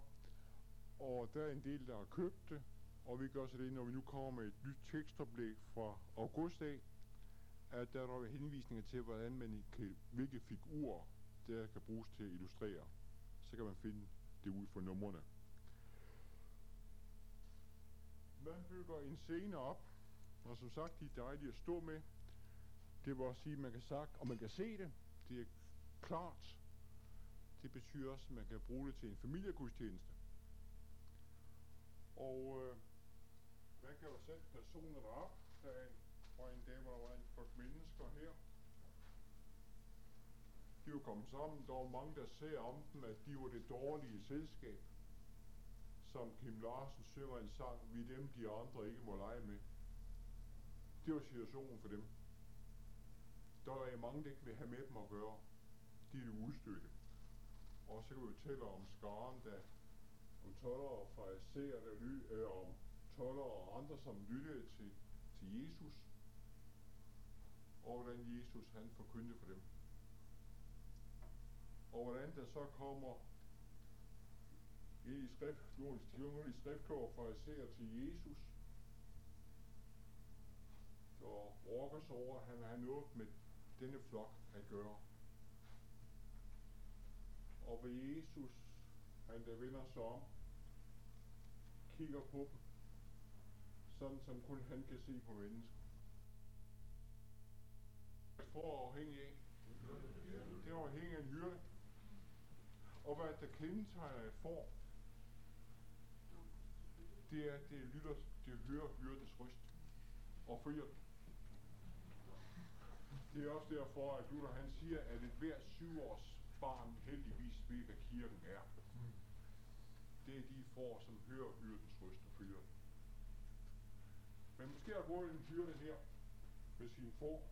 Speaker 7: Og der er en del, der har købt det, og vi gør så det, når vi nu kommer med et nyt tekstoplæg fra august af, at der er der henvisninger til, hvordan man kan, hvilke figurer der kan bruges til at illustrere. Så kan man finde det ud for numrene. Man bygger en scene op, og som sagt, de er dejlige at stå med. Det vil også sige, at man kan sagt, og man kan se det. Det er klart. Det betyder også, at man kan bruge det til en familiegudstjeneste. Og øh, man kan jo sætte personer derop. Der er en, og en dag, hvor der var en flok mennesker her. De var kommet sammen. Der var mange, der ser om dem, at de var det dårlige selskab. Som Kim Larsen synger en sang, vi dem, de andre ikke må lege med. Det var situationen for dem. Der er mange, der ikke vil have med dem at gøre. De er det udstødte. Og så kan vi jo tælle om skaren, der om toller og fariserer, der ly, øh, om toller og andre, som lyttede til, til Jesus, og hvordan Jesus han forkyndte for dem. Og hvordan der så kommer ind i skrift, nogle i skriftkår fariserer til Jesus, og brokker sig over, at han har noget med denne flok at gøre. Og ved Jesus, han der vender sig om, kigger på dem, sådan som kun han kan se på mennesker. For afhængig af. Det er afhængig af en hyrde. Og hvad der kendetegner et får, det er, at det lytter, det hører hyrdens røst og følger den. Det er også derfor, at Luther han siger, at et hver syvårs barn heldigvis ved, hvad kirken er. Det er de får, som hører hyrdens røst og følger den. Men måske har gået en hyrde her med sin får.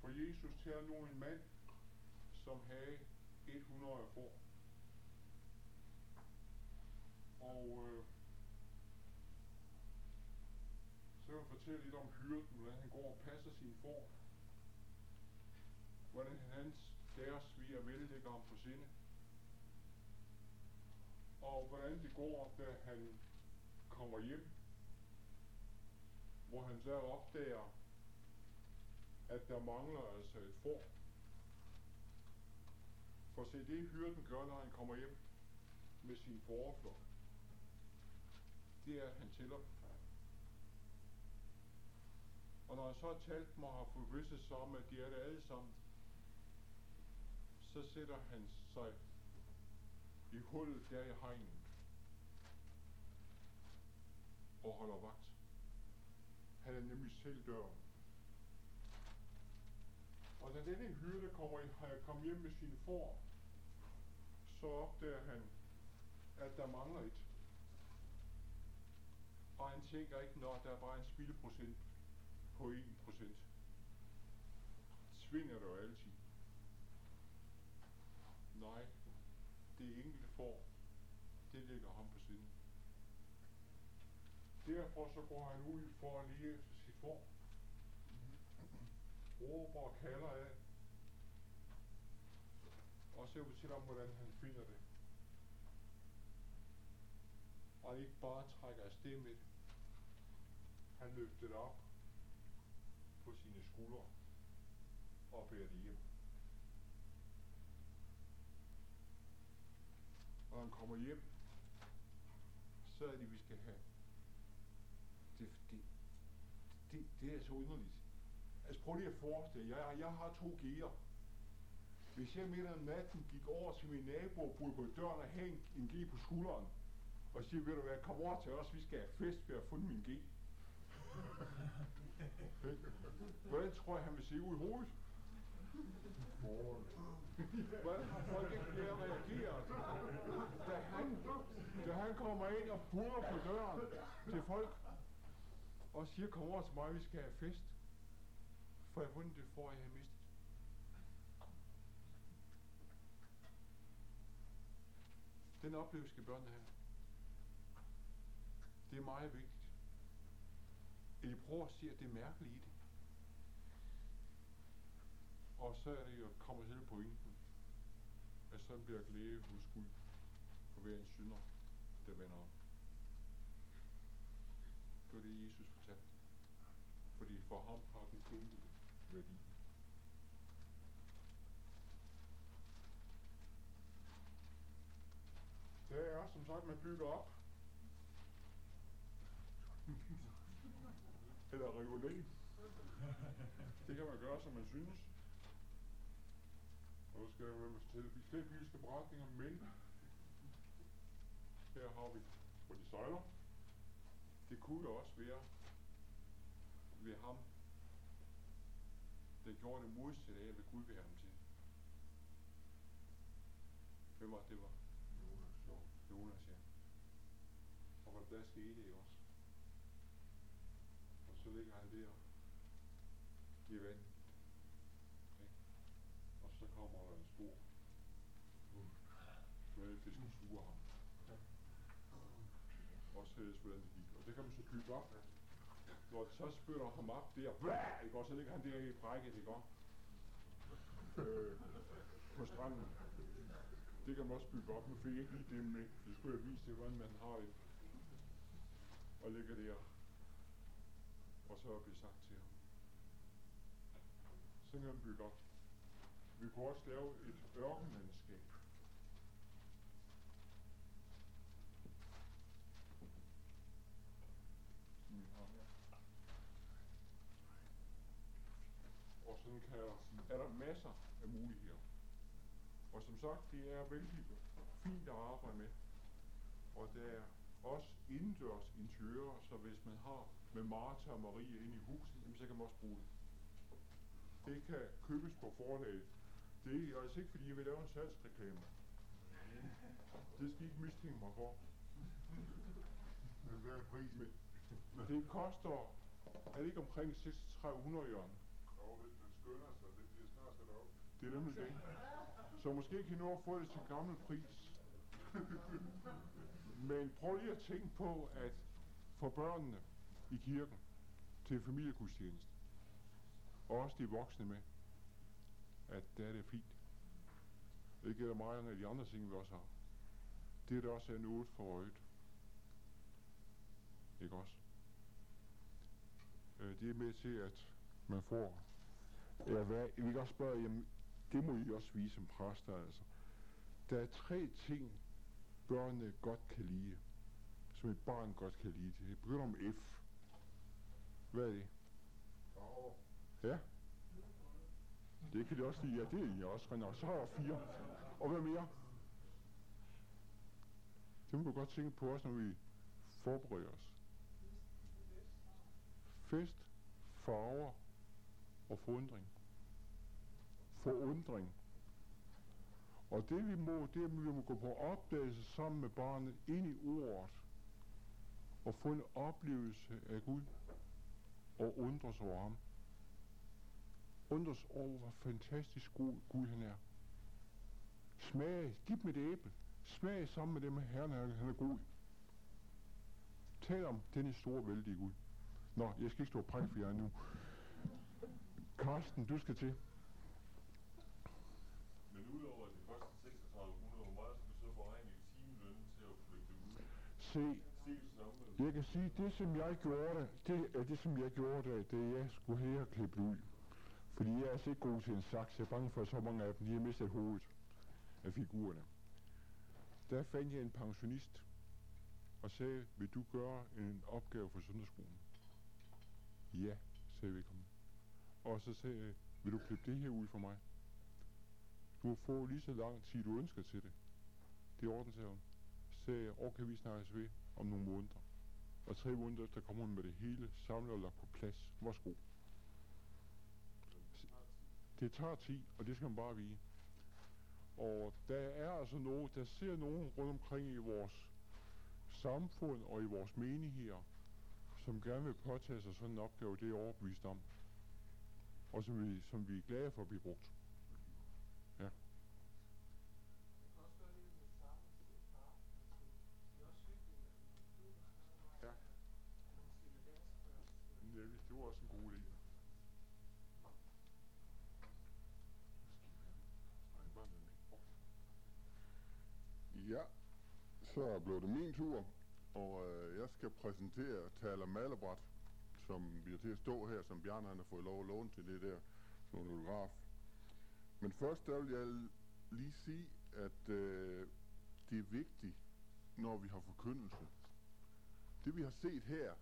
Speaker 7: For Jesus tager nu en mand, som havde 100 får. Og øh, så kan jeg fortælle lidt om hyrden, hvordan han går og passer sin får. Hvordan hans deres sviger vellægger ham på sinde. Og hvordan det går, da han kommer hjem. Hvor han så opdager, at der mangler altså et får. For se, det hyrden gør, når han kommer hjem med sin forflok, det er, at han tæller. Og når han så har talt dem og har forvisset sig om, at de er det alle sammen, så sætter han sig i hullet der i hegnen og holder vagt. Han er nemlig selv døren. Og da denne hyrde kommer, i, kommer hjem med sine får, så opdager han, at der mangler et. Og han tænker ikke, når der er bare en spildeprocent på 1 procent. Svinger det jo altid. Nej, det enkelte får, det ligger ham på siden. Derfor så går han ud for at lige efter sit får. Råber og kalder af. Og så til om, hvordan han finder det. Og ikke bare trækker afsted med det. Han løfter det op på sine skuldre og bærer det hjem. Og han kommer hjem, så er det, vi skal have. Det, det, det, er så underligt. Altså prøv lige at forestille jeg, jeg har to gear. Hvis jeg midt om natten gik over til min nabo og boede på døren og havde en, G på skulderen, og siger, ved du hvad, kom over til os, vi skal have fest, ved at fundet min G. <laughs> Hvordan tror jeg, han vil se ud i hovedet? <laughs> Hvordan har folk ikke flere reageret, da han, da han kommer ind og burer på døren til folk og siger, kom over til mig, vi skal have fest, for jeg har det for, jeg har mistet. Den oplevelse skal børnene have. Det er meget vigtigt. At I prøver at se, at det er mærkeligt i det. Og så er det jo kommer hele pointen, at sådan bliver glæde hos Gud for hver en synder, der vender om. Det var det, Jesus for ham har den enkelte værdi. Det er som sagt, man bygger op. <laughs> Eller regulering. Det kan man gøre, som man synes. Og så skal jeg med fortælle de bibelske beretninger, men her har vi, hvor de sejler. Det kunne jo også være ved ham, der gjorde det modsatte af, hvad Gud vil ham til. Hvem var det, det var? Jonas. Jonas, ja. Og hvad der skete det også. Og så ligger han der i vand. Okay. Og så kommer der en stor smalfisk og suger ham. Og så hvordan det gik. Og det kan man så bygge op. Når det så spytter ham op der, blæh, ikke? og så ligger han der i brækket, ikke? Øh, på stranden. Det kan man også bygge op. Nu fik jeg ikke lige det med. Det skulle jeg vise det, hvordan man har det. Og ligger der. Og så bliver sagt til ham. Så kan man bygge op. Vi kunne også lave et ørkenlandskab. Der, er der masser af muligheder. Og som sagt, det er vældig fint at arbejde med. Og der er også indendørs interiører, så hvis man har med Martha og Marie inde i huset, jamen, så kan man også bruge det. Det kan købes på forlaget. Det er altså ikke, fordi jeg vil lave en salgsreklame. Det skal I ikke mistænke mig for.
Speaker 12: Men hvad er prisen?
Speaker 7: Men det koster, er det ikke omkring 600 jørgen?
Speaker 12: Jo, det
Speaker 7: det er nemlig det. Så måske kan I nå at få det til gammel pris. <laughs> Men prøv lige at tænke på, at for børnene i kirken til familiegudstjeneste, og også de voksne med, at der er det fint. Det gælder meget af de andre ting, vi også har. Det er det også er noget for øjet. Ikke også? Øh, det er med til, at man får Ja, hvad, vi kan også spørge, jamen, det må I også vise som præster, altså. Der er tre ting, børnene godt kan lide, som et barn godt kan lide. Det begynder om F. Hvad er det? Ja. Det kan de også lide. Ja, det er I også, René. Så har jeg fire. Og hvad mere? Det må du godt tænke på også, når vi forbereder os. Fest, farver og forundring. Forundring. Og det vi må, det er, at vi må gå på opdagelse sammen med barnet ind i ordet og få en oplevelse af Gud og undres over ham. Undres over, hvor fantastisk god Gud han er. Smag, giv dem et æble. Smag sammen med dem, at Herren er, han er god. Tal om denne store vældige Gud. Nå, jeg skal ikke stå og prække for jer nu. Karsten, du skal til.
Speaker 5: Men udover at det koster 3600, hvor meget skal du så beregne i timeløn til at flygte ud?
Speaker 7: Se, jeg kan sige, det som jeg gjorde, det er det som jeg gjorde, det da jeg skulle her klippe ud. Fordi jeg er altså ikke god til en saks. Jeg er bange for, at så mange af dem, de har mistet hovedet af figurerne. Der fandt jeg en pensionist og sagde, vil du gøre en opgave for søndagsskolen? Ja, sagde vedkommende. Og så sagde jeg, vil du klippe det her ud for mig? Du får lige så lang tid, du ønsker til det. Det er orden, sagde hun. Sagde jeg, okay, vi snakkes ved om nogle måneder. Og tre måneder efter kommer hun med det hele samlet og lagt på plads. Værsgo. Det tager tid, og det skal man bare vide. Og der er altså nogen, der ser nogen rundt omkring i vores samfund og i vores menigheder, som gerne vil påtage sig sådan en opgave, det er overbevist om. Og som vi, som vi er glade for at blive brugt. Ja. Ja. Ja, det var også en god idé.
Speaker 13: Ja, så blev det min tur, og øh, jeg skal præsentere Taler Malebræt, som vi er til at stå her, som Bjarne han har fået lov at låne til det der, fotograf. en. Men først der vil jeg lige sige, at øh, det er vigtigt, når vi har forkyndelse. Det vi har set her,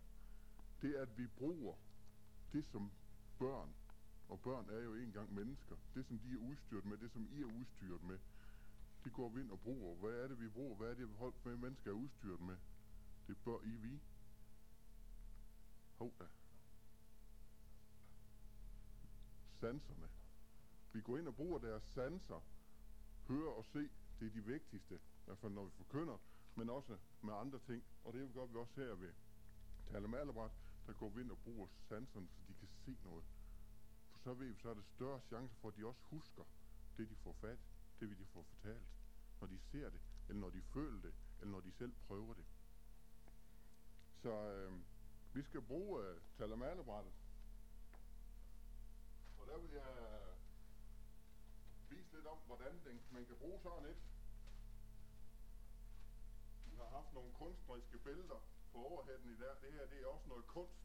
Speaker 13: det er, at vi bruger det som børn, og børn er jo engang mennesker, det som de er udstyret med, det som I er udstyret med, det går vi ind og bruger. Hvad er det, vi bruger? Hvad er det, folk med mennesker er udstyret med? Det bør I vi. Hov da. Sanserne. Vi går ind og bruger deres sanser. Høre og se, det er de vigtigste. I hvert fald når vi forkynder, men også med andre ting. Og det gør vi også her ved Tale Malebræt. Der går vi ind og bruger sanserne, så de kan se noget. For så ved vi, så er det større chance for, at de også husker det, de får fat det vil de få fortalt, når de ser det, eller når de føler det, eller når de selv prøver det. Så øh, vi skal bruge øh, talamalebrættet. Og der vil jeg øh, vise lidt om, hvordan den, man kan bruge sådan et. Vi har haft nogle kunstneriske billeder på overhætten i der. Det her det er også noget kunst.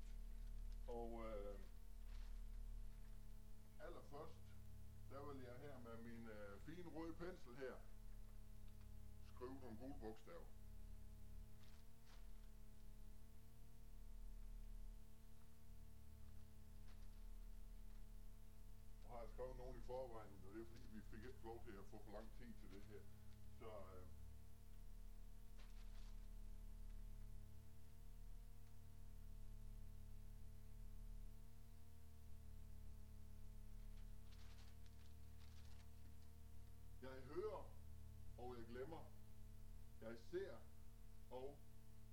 Speaker 13: Og øh, allerførst der vil jeg her med min øh, fine røde pensel her skrive nogle gule bogstaver. Og har jeg skrevet nogen i forvejen, og det er fordi vi fik ikke lov til at få for lang tid til det her. Så øh, Jeg ser, og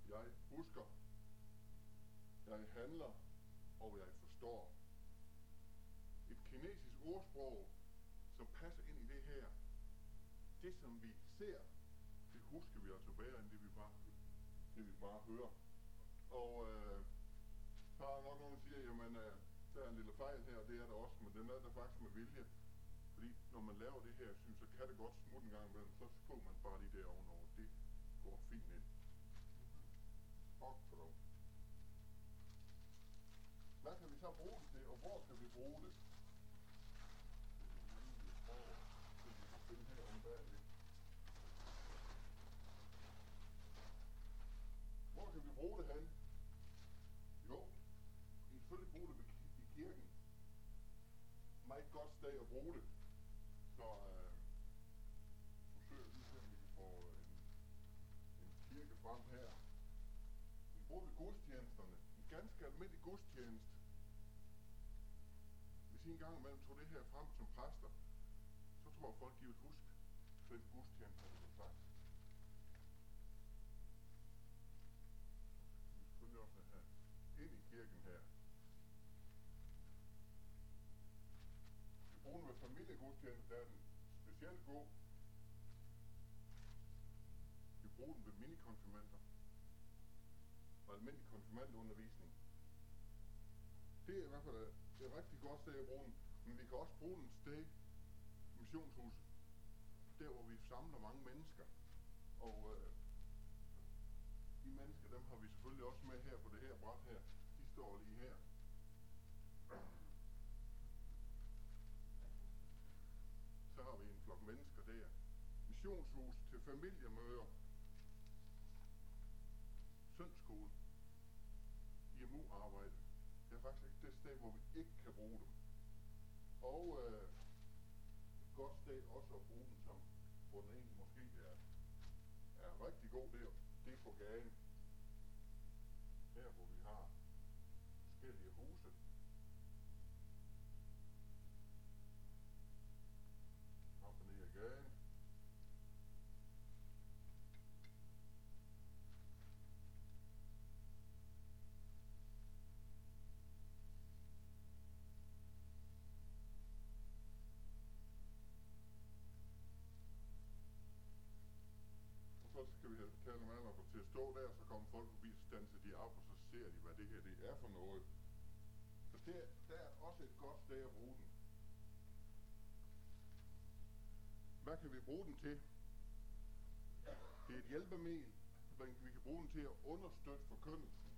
Speaker 13: jeg husker. Jeg handler, og jeg forstår. Et kinesisk ordsprog, som passer ind i det her. Det, som vi ser, det husker vi altså bedre, end det vi bare, det vi bare hører. Og øh, så er nok nogen, der siger, jamen, øh, der er en lille fejl her, og det er der også, men den er der faktisk med vilje. Fordi når man laver det her, synes så kan det godt smutte en gang imellem, så får man bare lige det ovenover. Det går fint ind. For dog. Hvad kan vi så bruge det til, og hvor kan vi bruge det? over, så vi kan spille her om bagved. Hvor kan vi bruge det hen? Jo, vi kan selvfølgelig bruge det i kirken. Meget godt sted at bruge det. Så øh, forsøger lige se, om vi kan få en, en kirke frem her. Vi brugte gudstjenesterne. En ganske almindelig gudstjeneste. Hvis I en gang imellem tog det her frem som præster, så tror jeg folk, de vil huske den gudstjeneste, der blev sagt. Selvfølgelig også ind i kirken her. Vi bruger den ved familiegudstjeneste, der er den specielt god bruge dem ved minikonfirmander og almindelig konfirmandundervisning. Det er i hvert fald øh, et, et rigtig godt sted at bruge den, men vi kan også bruge den et sted, missionshuset, der hvor vi samler mange mennesker. Og øh, de mennesker, dem har vi selvfølgelig også med her på det her bræt her. De står lige her. Så har vi en flok mennesker der. Missionshus til familiemøder. IMU-arbejde. Det er faktisk ikke det sted, hvor vi ikke kan bruge dem. Og øh, et godt sted også at bruge dem som, hvor den egentlig måske er, er rigtig god der. Det er på gaden. Her hvor vi har forskellige huse. Op og ned ad gaden. Stå der, så kommer folk forbi, så standser de op, og så ser de, hvad det her det er for noget. Så det, der er også et godt sted at bruge den. Hvad kan vi bruge den til? Det er et hjælpemiddel. men Vi kan bruge den til at understøtte forkyndelsen.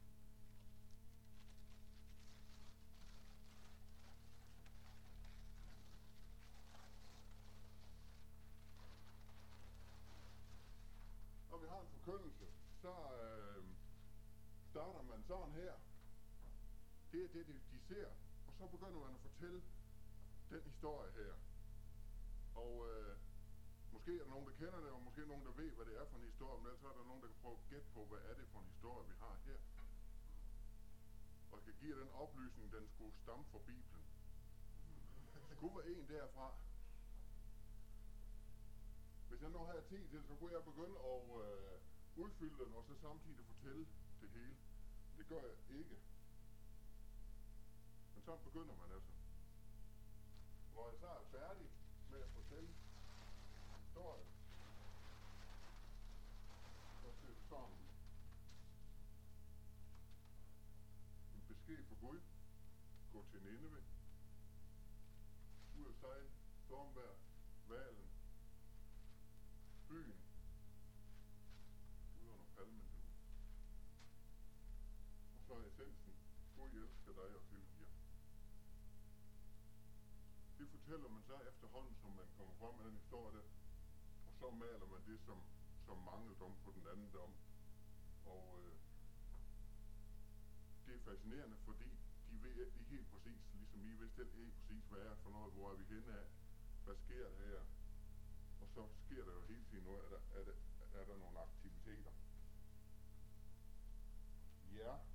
Speaker 13: Når vi har en forkyndelse, så øh, starter man sådan her. Det er det, de, ser. Og så begynder man at fortælle den historie her. Og øh, måske er der nogen, der kender det, og måske nogen, der ved, hvad det er for en historie, men ellers er der nogen, der kan prøve at gætte på, hvad er det for en historie, vi har her. Og jeg kan give den oplysning, den skulle stamme fra Bibelen. Skulle være en derfra. Hvis jeg nu havde tid til det, så kunne jeg begynde at øh, udfylde den, og så samtidig fortælle det hele. Det gør jeg ikke. Men så begynder man altså. Når jeg så er færdig med at fortælle historien, så ser det sådan. En besked fra Gud. Gå til Nineve. Ud af sig, Stormvær. Valen. Byen. Ude under palmen derude. Og så er essensen. Gud elsker dig og tilgiver. Det fortæller man så efterhånden, som man kommer frem med den historie der. Og så maler man det som, som mangeldom på den anden dom. Og øh, det er fascinerende, fordi de ved ikke helt præcis, ligesom I vidste ikke helt præcis, hvad er for noget, hvor er vi henne af, hvad sker der her. Og så sker der jo hele tiden noget, er der, er der, er der nogle aktiviteter. Ja. Yeah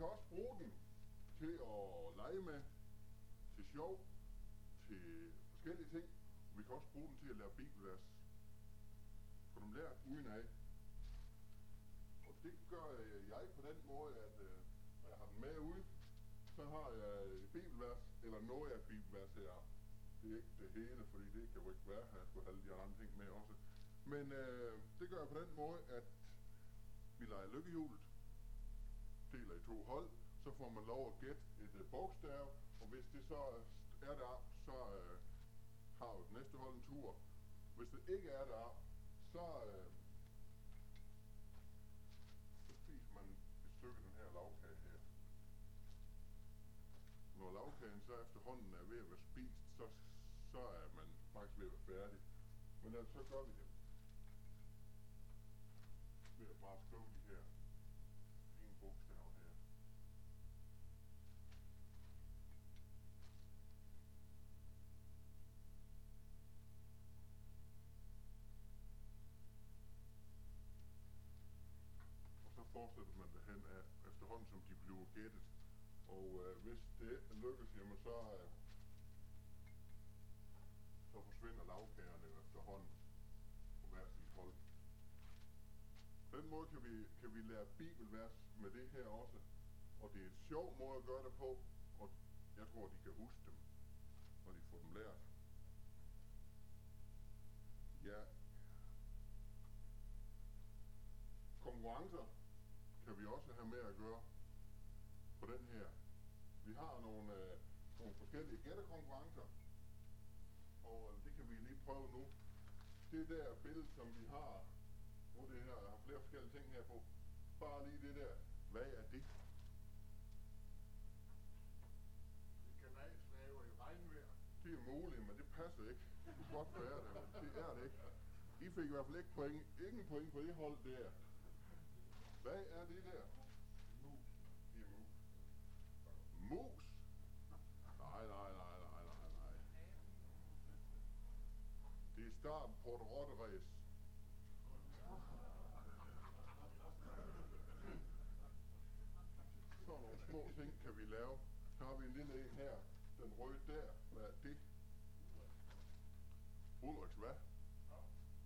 Speaker 13: kan også bruge den til at lege med, til sjov, til forskellige ting. Vi kan også bruge den til at lære bibelvers. Få dem lært uden af. Og det gør jeg på den måde, at øh, når jeg har den med ude, så har jeg et bibelvers, eller noget af et bibelvers her. Det er ikke det hele, fordi det kan jo ikke være at Jeg skulle have alle de andre ting med også. Men øh, det gør jeg på den måde, at vi leger lykkehjulet, deler i to hold, så får man lov at gætte et øh, bogstav, og hvis det så er der, så øh, har jo det næste hold en tur. hvis det ikke er der, så, øh, så spiser man et stykke af den her lavkage her. Når lavkagen så efterhånden er ved at være spist, så, så er man faktisk ved at være færdig. Men altså, så gør vi det. Ved at bare skrive de gættet. Og øh, hvis det lykkes, jamen så, øh, så forsvinder lavkagerne efterhånden på hver sit hold. På den måde kan vi, kan vi lære bibelvers med det her også. Og det er en sjov måde at gøre det på, og jeg tror, de kan huske dem, når de får dem lært. Ja. Konkurrencer kan vi også have med at gøre på den her. Vi har nogle, øh, nogle forskellige gættekonkurrencer, og øh, det kan vi lige prøve nu. Det der billede, som vi har, nu det her, har flere forskellige ting her på, bare lige det der, hvad er det?
Speaker 4: Det kan slaver i regnvejr.
Speaker 13: Det er muligt, men det passer ikke. Det kunne godt være det, men det er det ikke. I fik i hvert fald ikke point. Ingen point på det hold der. Hvad er det der? Mos? Nej, nej, nej, nej, nej, nej. Det er starten på et rotteræs. Sådan nogle små ting kan vi lave. Så har vi en lille en her. Den røde der. Hvad er det? Ulriks hvad?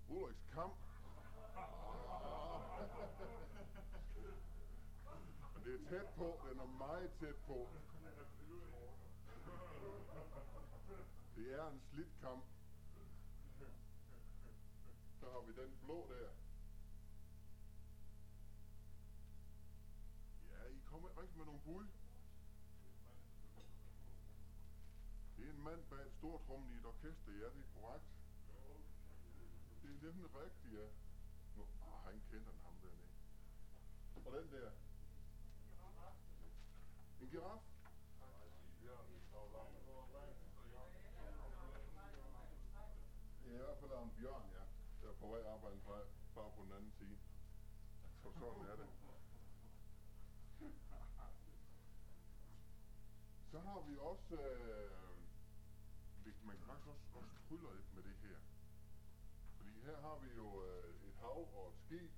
Speaker 13: Ulriks kamp. Det er tæt på. Den er meget tæt på. Det er en slidt kamp. Så har vi den blå der. Ja, I kommer rigtig med nogle bud. Det er en mand bag et stort rum i et orkester, ja, det er korrekt. Det er nemlig rigtigt, ja. Nå, ah, han kender den, ham dernede. Og den der. En giraf? Der en bjørn, ja. Der er på vej arbejde fra, bare på den anden side. Så sådan er det. Så har vi også, øh, man kan faktisk også, også trylle lidt med det her. Fordi her har vi jo øh, et hav og et skib,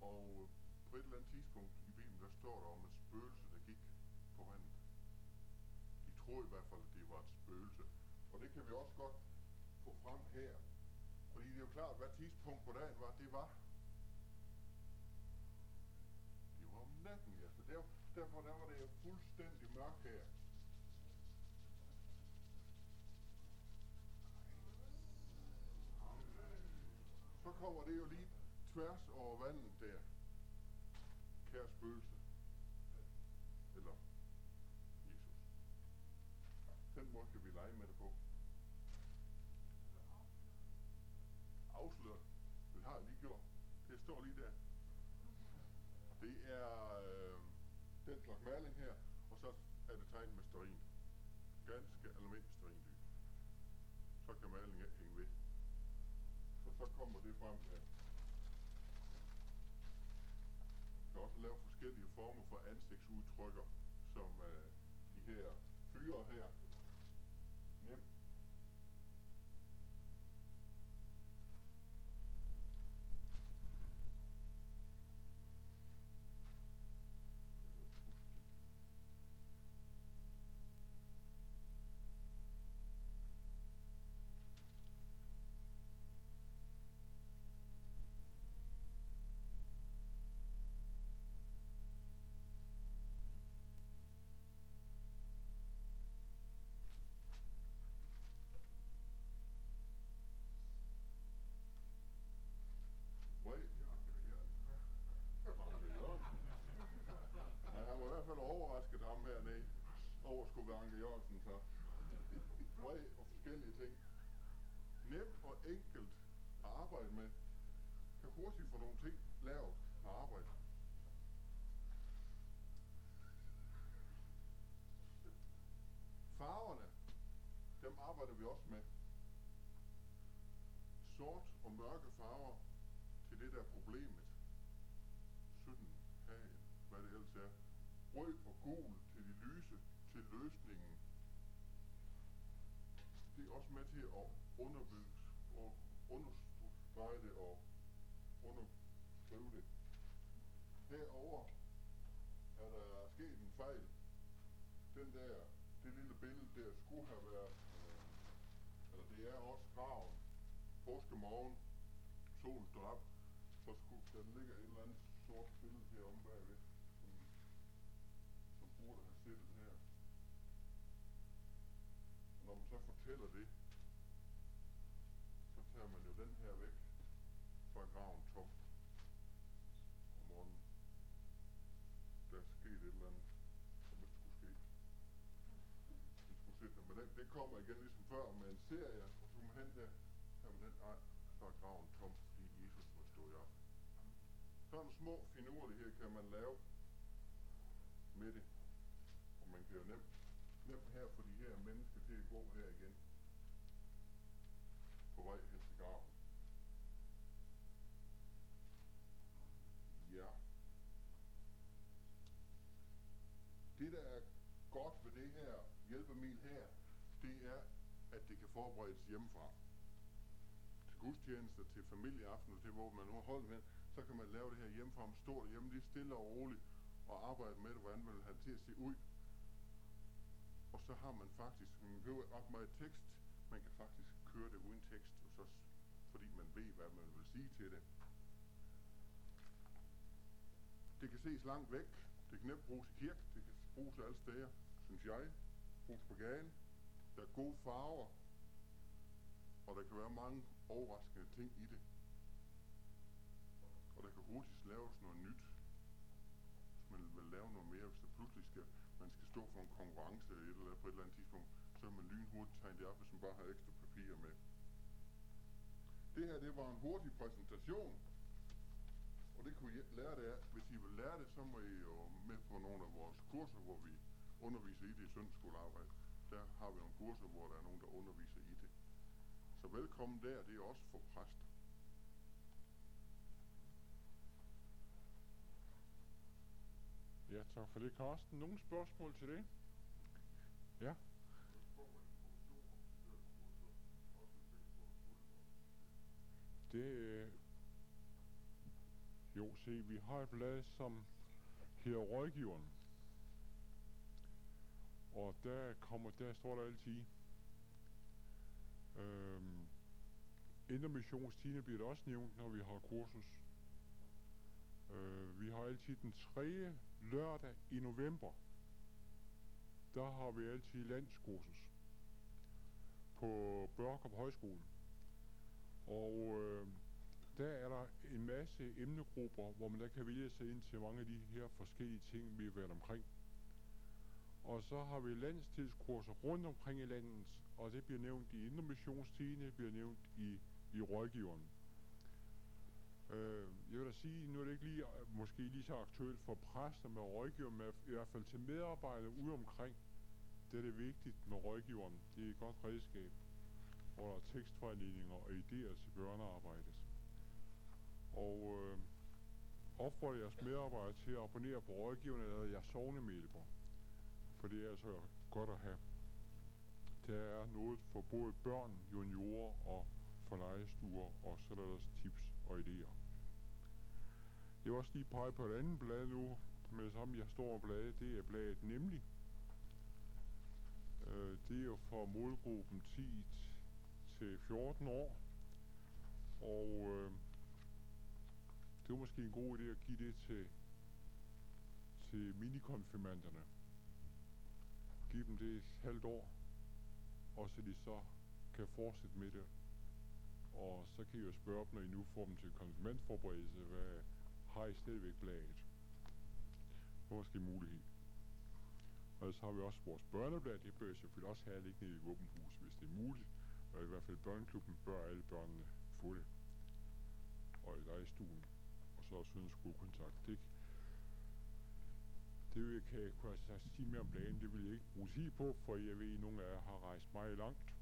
Speaker 13: og på et eller andet tidspunkt i Bibelen, der står der om et spøgelse, der gik på vandet. De troede i hvert fald, at det var et spøgelse. Og det kan vi også godt frem her. Fordi det er jo klart, hvad tidspunkt på dagen var, det var. Det var om natten, ja. Så der, derfor der var det jo fuldstændig mørkt her. Så kommer det jo lige tværs over vandet der. Kære spøgelse. Eller Jesus. Den måde kan vi lege med det på. Står lige der. Det er øh, den slags maling her, og så er det tegnet med stearin. Ganske almindelig stearinlys. Så kan malingen ikke hænge ved. Så så kommer det frem her. Man kan også lave forskellige former for ansigtsudtrykker, som øh, de her fyre her. Nemt. Wait, Ja, han var i hvert fald overrasket ham hernede. Over skulle være Anke Jørgensen så. Fred og forskellige ting nemt og enkelt at arbejde med, kan hurtigt få nogle ting lavet og arbejde. Farverne, dem arbejder vi også med. Sort og mørke farver til det der er problemet. Synden, hagen, hvad det ellers er. Rød og gul til de lyse, til løsningen. Det er også med til at underbygge og understrege det og underskrive det. Herover er der sket en fejl. Den der, det lille billede der skulle have været, øh, eller det er også graven. Påskemorgen, solen står op, så skulle der ligger et eller andet sort billede heromme bagved, som, som burde have siddet her. Og når man så fortæller det, så tager man jo den her væk fra graven tom om morgenen. Der er sket et eller andet, som ikke skulle ske. Det skulle sidde. Men det, det kommer igen ligesom før med en serie, og så man hen der, så man den, nej, så er graven tom, fordi Jesus var stået op. Sådan små finurligheder kan man lave med det. Og man kan jo nemt, nemt her få de her mennesker til at gå her igen. På vej hen til. Ja. Det der er godt ved det her hjælpemiddel her, det er, at det kan forberedes hjemmefra. Til gudstjenester, til familieaftener, til hvor man nu har holdt med, så kan man lave det her hjemmefra, man står derhjemme lige stille og roligt, og arbejde med det, hvordan man vil have det til at se ud. Og så har man faktisk, man behøver ret meget tekst, man kan faktisk køre det uden tekst, og så, fordi man ved, hvad man vil sige til det. Det kan ses langt væk, det kan nemt bruges i kirke, det kan bruges alle steder, synes jeg. Bruges på gaden, der er gode farver, og der kan være mange overraskende ting i det. Og der kan hurtigt laves noget nyt. Hvis man vil lave noget mere, hvis der pludselig skal, man skal stå for en konkurrence eller et eller andet på et eller andet tidspunkt, så kan man lynhurtigt tegne det op, hvis man bare har ekstra papir med. Det her, det var en hurtig præsentation. Og det kunne I lære det af. Hvis I vil lære det, så må I jo med på nogle af vores kurser, hvor vi underviser i det i søndagsskolearbejde. Der har vi nogle kurser, hvor der er nogen, der underviser i det. Så velkommen der, det er også for præster.
Speaker 7: Ja, tak for det, Carsten. Nogle spørgsmål til det? Ja. Det, øh, jo, se, vi har et blad, som hedder Rådgiveren. Og der kommer, der står der altid, øhm, Intermissionstiden bliver det også nævnt, når vi har kursus. Øh, vi har altid den 3. lørdag i november. Der har vi altid landskursus på Børkop Højskole. Og øh, der er der en masse emnegrupper, hvor man der kan vælge sig ind til mange af de her forskellige ting, vi har været omkring. Og så har vi landstilskurser rundt omkring i landet, og det bliver nævnt i Intermissionstiden, bliver nævnt i, i rådgiveren. Øh, jeg vil da sige, nu er det ikke lige, måske lige så aktuelt for præster med rådgiver, men i hvert fald til medarbejdere ude omkring. Det er det vigtigt med rådgiveren. Det er et godt redskab, hvor der er tekstvejledninger og idéer til børnearbejdet. Og øh, opfordrer jeres medarbejdere til at abonnere på rådgiverne eller jeres sovnemedlemmer. For det er altså godt at have. Der er noget for både børn, juniorer og for legestuer, og så er der tips og idéer. Jeg vil også lige pege på et andet blad nu, med det samme jeg står og blade, det er bladet nemlig. Øh, det er jo for målgruppen 10 til 14 år, og øh, det var måske en god idé at give det til, til minikonfirmanderne. Giv dem det et halvt år, og så de så kan fortsætte med det. Og så kan I jo spørge dem, når I nu får dem til konfirmandforberedelse, hvad har I stadigvæk bladet? Det er måske mulighed. Og så har vi også vores børneblad, det bør I selvfølgelig også have liggende i våbenhus, hvis det er muligt og i hvert fald børneklubben, bør alle børnene få det. Og i legestuen, og så også uden skolekontakt. Det, det vil jeg, kan jeg kunne jeg sige mere om dagen, det vil jeg ikke bruge tid på, for jeg ved, at nogle af jer har rejst meget langt.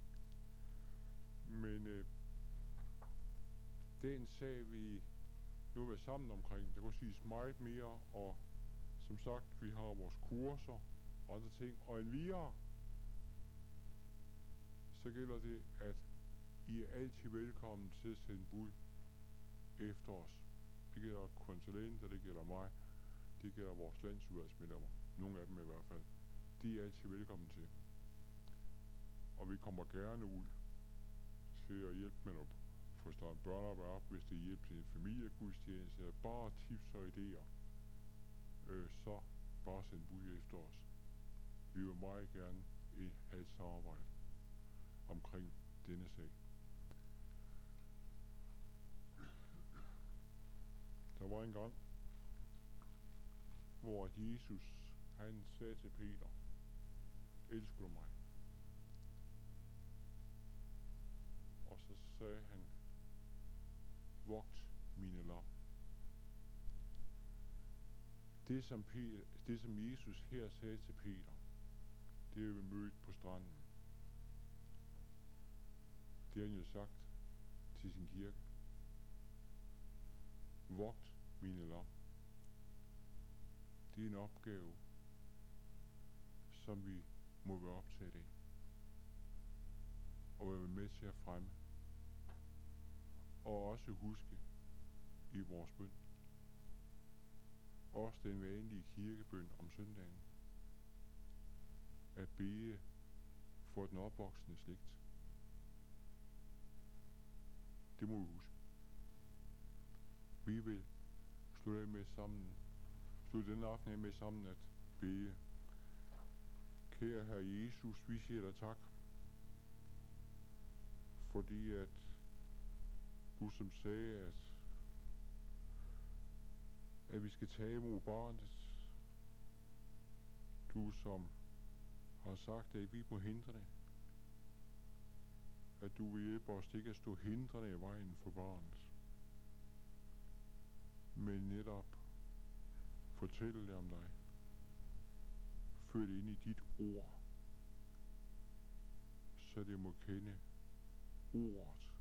Speaker 7: Men øh, den sag, vi nu er sammen omkring, der kunne siges meget mere, og som sagt, vi har vores kurser og andre ting, og en videre, så gælder det, at I er altid velkommen til at sende bud efter os. Det gælder konsulenter, det gælder mig, det gælder vores landsudvalgsmedlemmer, nogle af dem i hvert fald. De er altid velkommen til. Og vi kommer gerne ud til at hjælpe med at få startet børnearbejde op, hvis det hjælper til en familiegudstjeneste, eller bare tips og idéer. Øh, så bare send bud efter os. Vi vil meget gerne i have et samarbejde omkring denne sag. Der var en gang, hvor Jesus han sagde til Peter, elsker du mig? Og så sagde han, vogt mine lam. Det som, Peter, det som Jesus her sagde til Peter, det er vi mødt på stranden. Det har han jo sagt til sin kirke. Vogt mine lam. Det er en opgave, som vi må være optaget af. Og være med til at fremme. Og også huske i vores bøn. Også den vanlige kirkebøn om søndagen. At bede for den opvoksende slægt. Det må vi huske. Vi vil slutte af med sammen, slutte den aften af med sammen at bede. Kære Herre Jesus, vi siger dig tak, fordi at du som sagde, at, at vi skal tage imod barnet, du som har sagt, at vi må hindre det, at du vil hjælpe os til ikke at stå hindrende i vejen for barnet, men netop fortælle det om dig. Før det ind i dit ord, så det må kende ordet,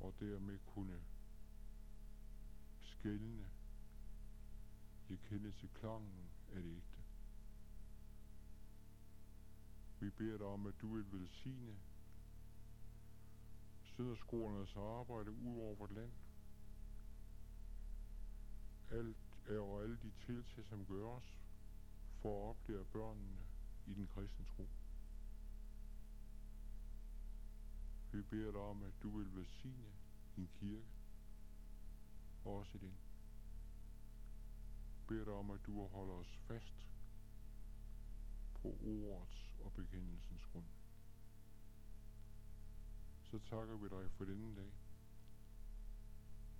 Speaker 7: og dermed kunne skældne, jeg kende til klangen af det vi beder dig om, at du vil velsigne sønderskolernes arbejde ud over vort land. Alt er og alle de tiltag, som gøres for at oplære børnene i den kristne tro. Vi beder dig om, at du vil velsigne din kirke, også den. Beder dig om, at du holder os fast på ordets og bekendelsens grund. Så takker vi dig for denne dag.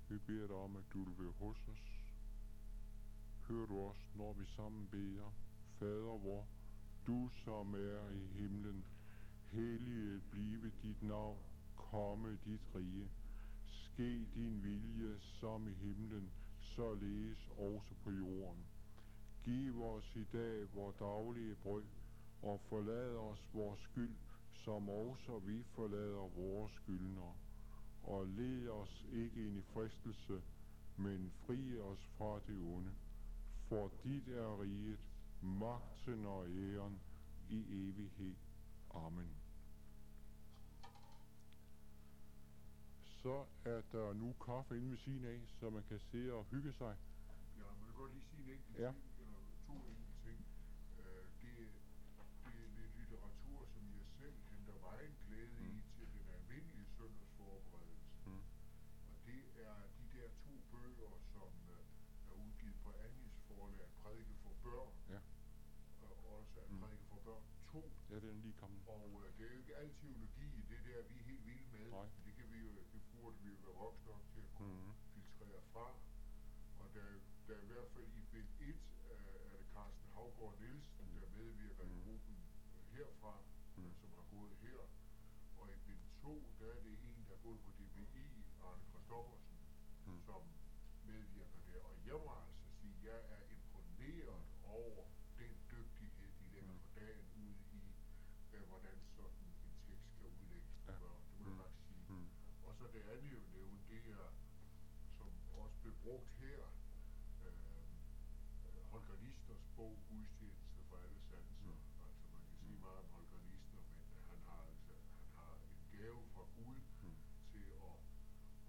Speaker 7: Vi beder dig om, at du vil være hos os. Hør du os, når vi sammen beder. Fader vor, du som er i himlen, helliget blive dit navn, komme dit rige. Ske din vilje som i himlen, således også på jorden. Giv os i dag vores daglige brød, og forlad os vores skyld, som også vi forlader vores skyldnere. Og led os ikke ind i fristelse, men fri os fra det onde. For dit er riget, magten og æren i evighed. Amen. Så er der nu kaffe inde ved siden af, så man kan sidde og hygge sig.
Speaker 11: Ja, man kan godt lige sige en enkelt
Speaker 7: Ja.
Speaker 11: ting, al teologi, det der vi er helt vilde med.
Speaker 7: Nej.
Speaker 11: Det kan vi jo, det burde vi jo være voksne nok til at kunne
Speaker 7: Mhm.
Speaker 11: filtrere fra. Og der, der er i hvert fald i bind 1 øh, er det Carsten Havgård Nielsen, der medvirker i
Speaker 7: Mhm.
Speaker 11: gruppen herfra,
Speaker 7: Mhm.
Speaker 11: som har gået to, der er det en, der er gået på DBI, Arne Kristoffersen,
Speaker 7: Mm.
Speaker 11: som medvirker der. Og jeg må altså sige, jeg er imponeret over brugt her, øh, øh, Holger Listers bog, Gudstjeneste for alle sanser. Mm. Altså man kan sige meget om Holger Lister, men øh, han har altså han har en gave fra Gud
Speaker 7: Mm.
Speaker 11: til at,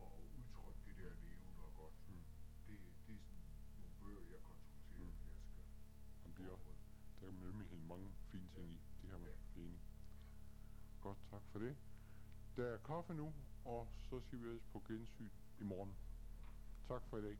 Speaker 11: at udtrykke det der levende og godt.
Speaker 7: Mm.
Speaker 11: Det, det er sådan nogle bøger, jeg konsulterer,
Speaker 7: Mm.
Speaker 11: jeg skal
Speaker 7: Han bliver, der er nemlig helt mange fine ting i. Det her man
Speaker 11: Ja.
Speaker 7: enig. Godt, tak for det. Der er kaffe nu, og så siger vi ellers på gensyn i morgen. Tak for i dag.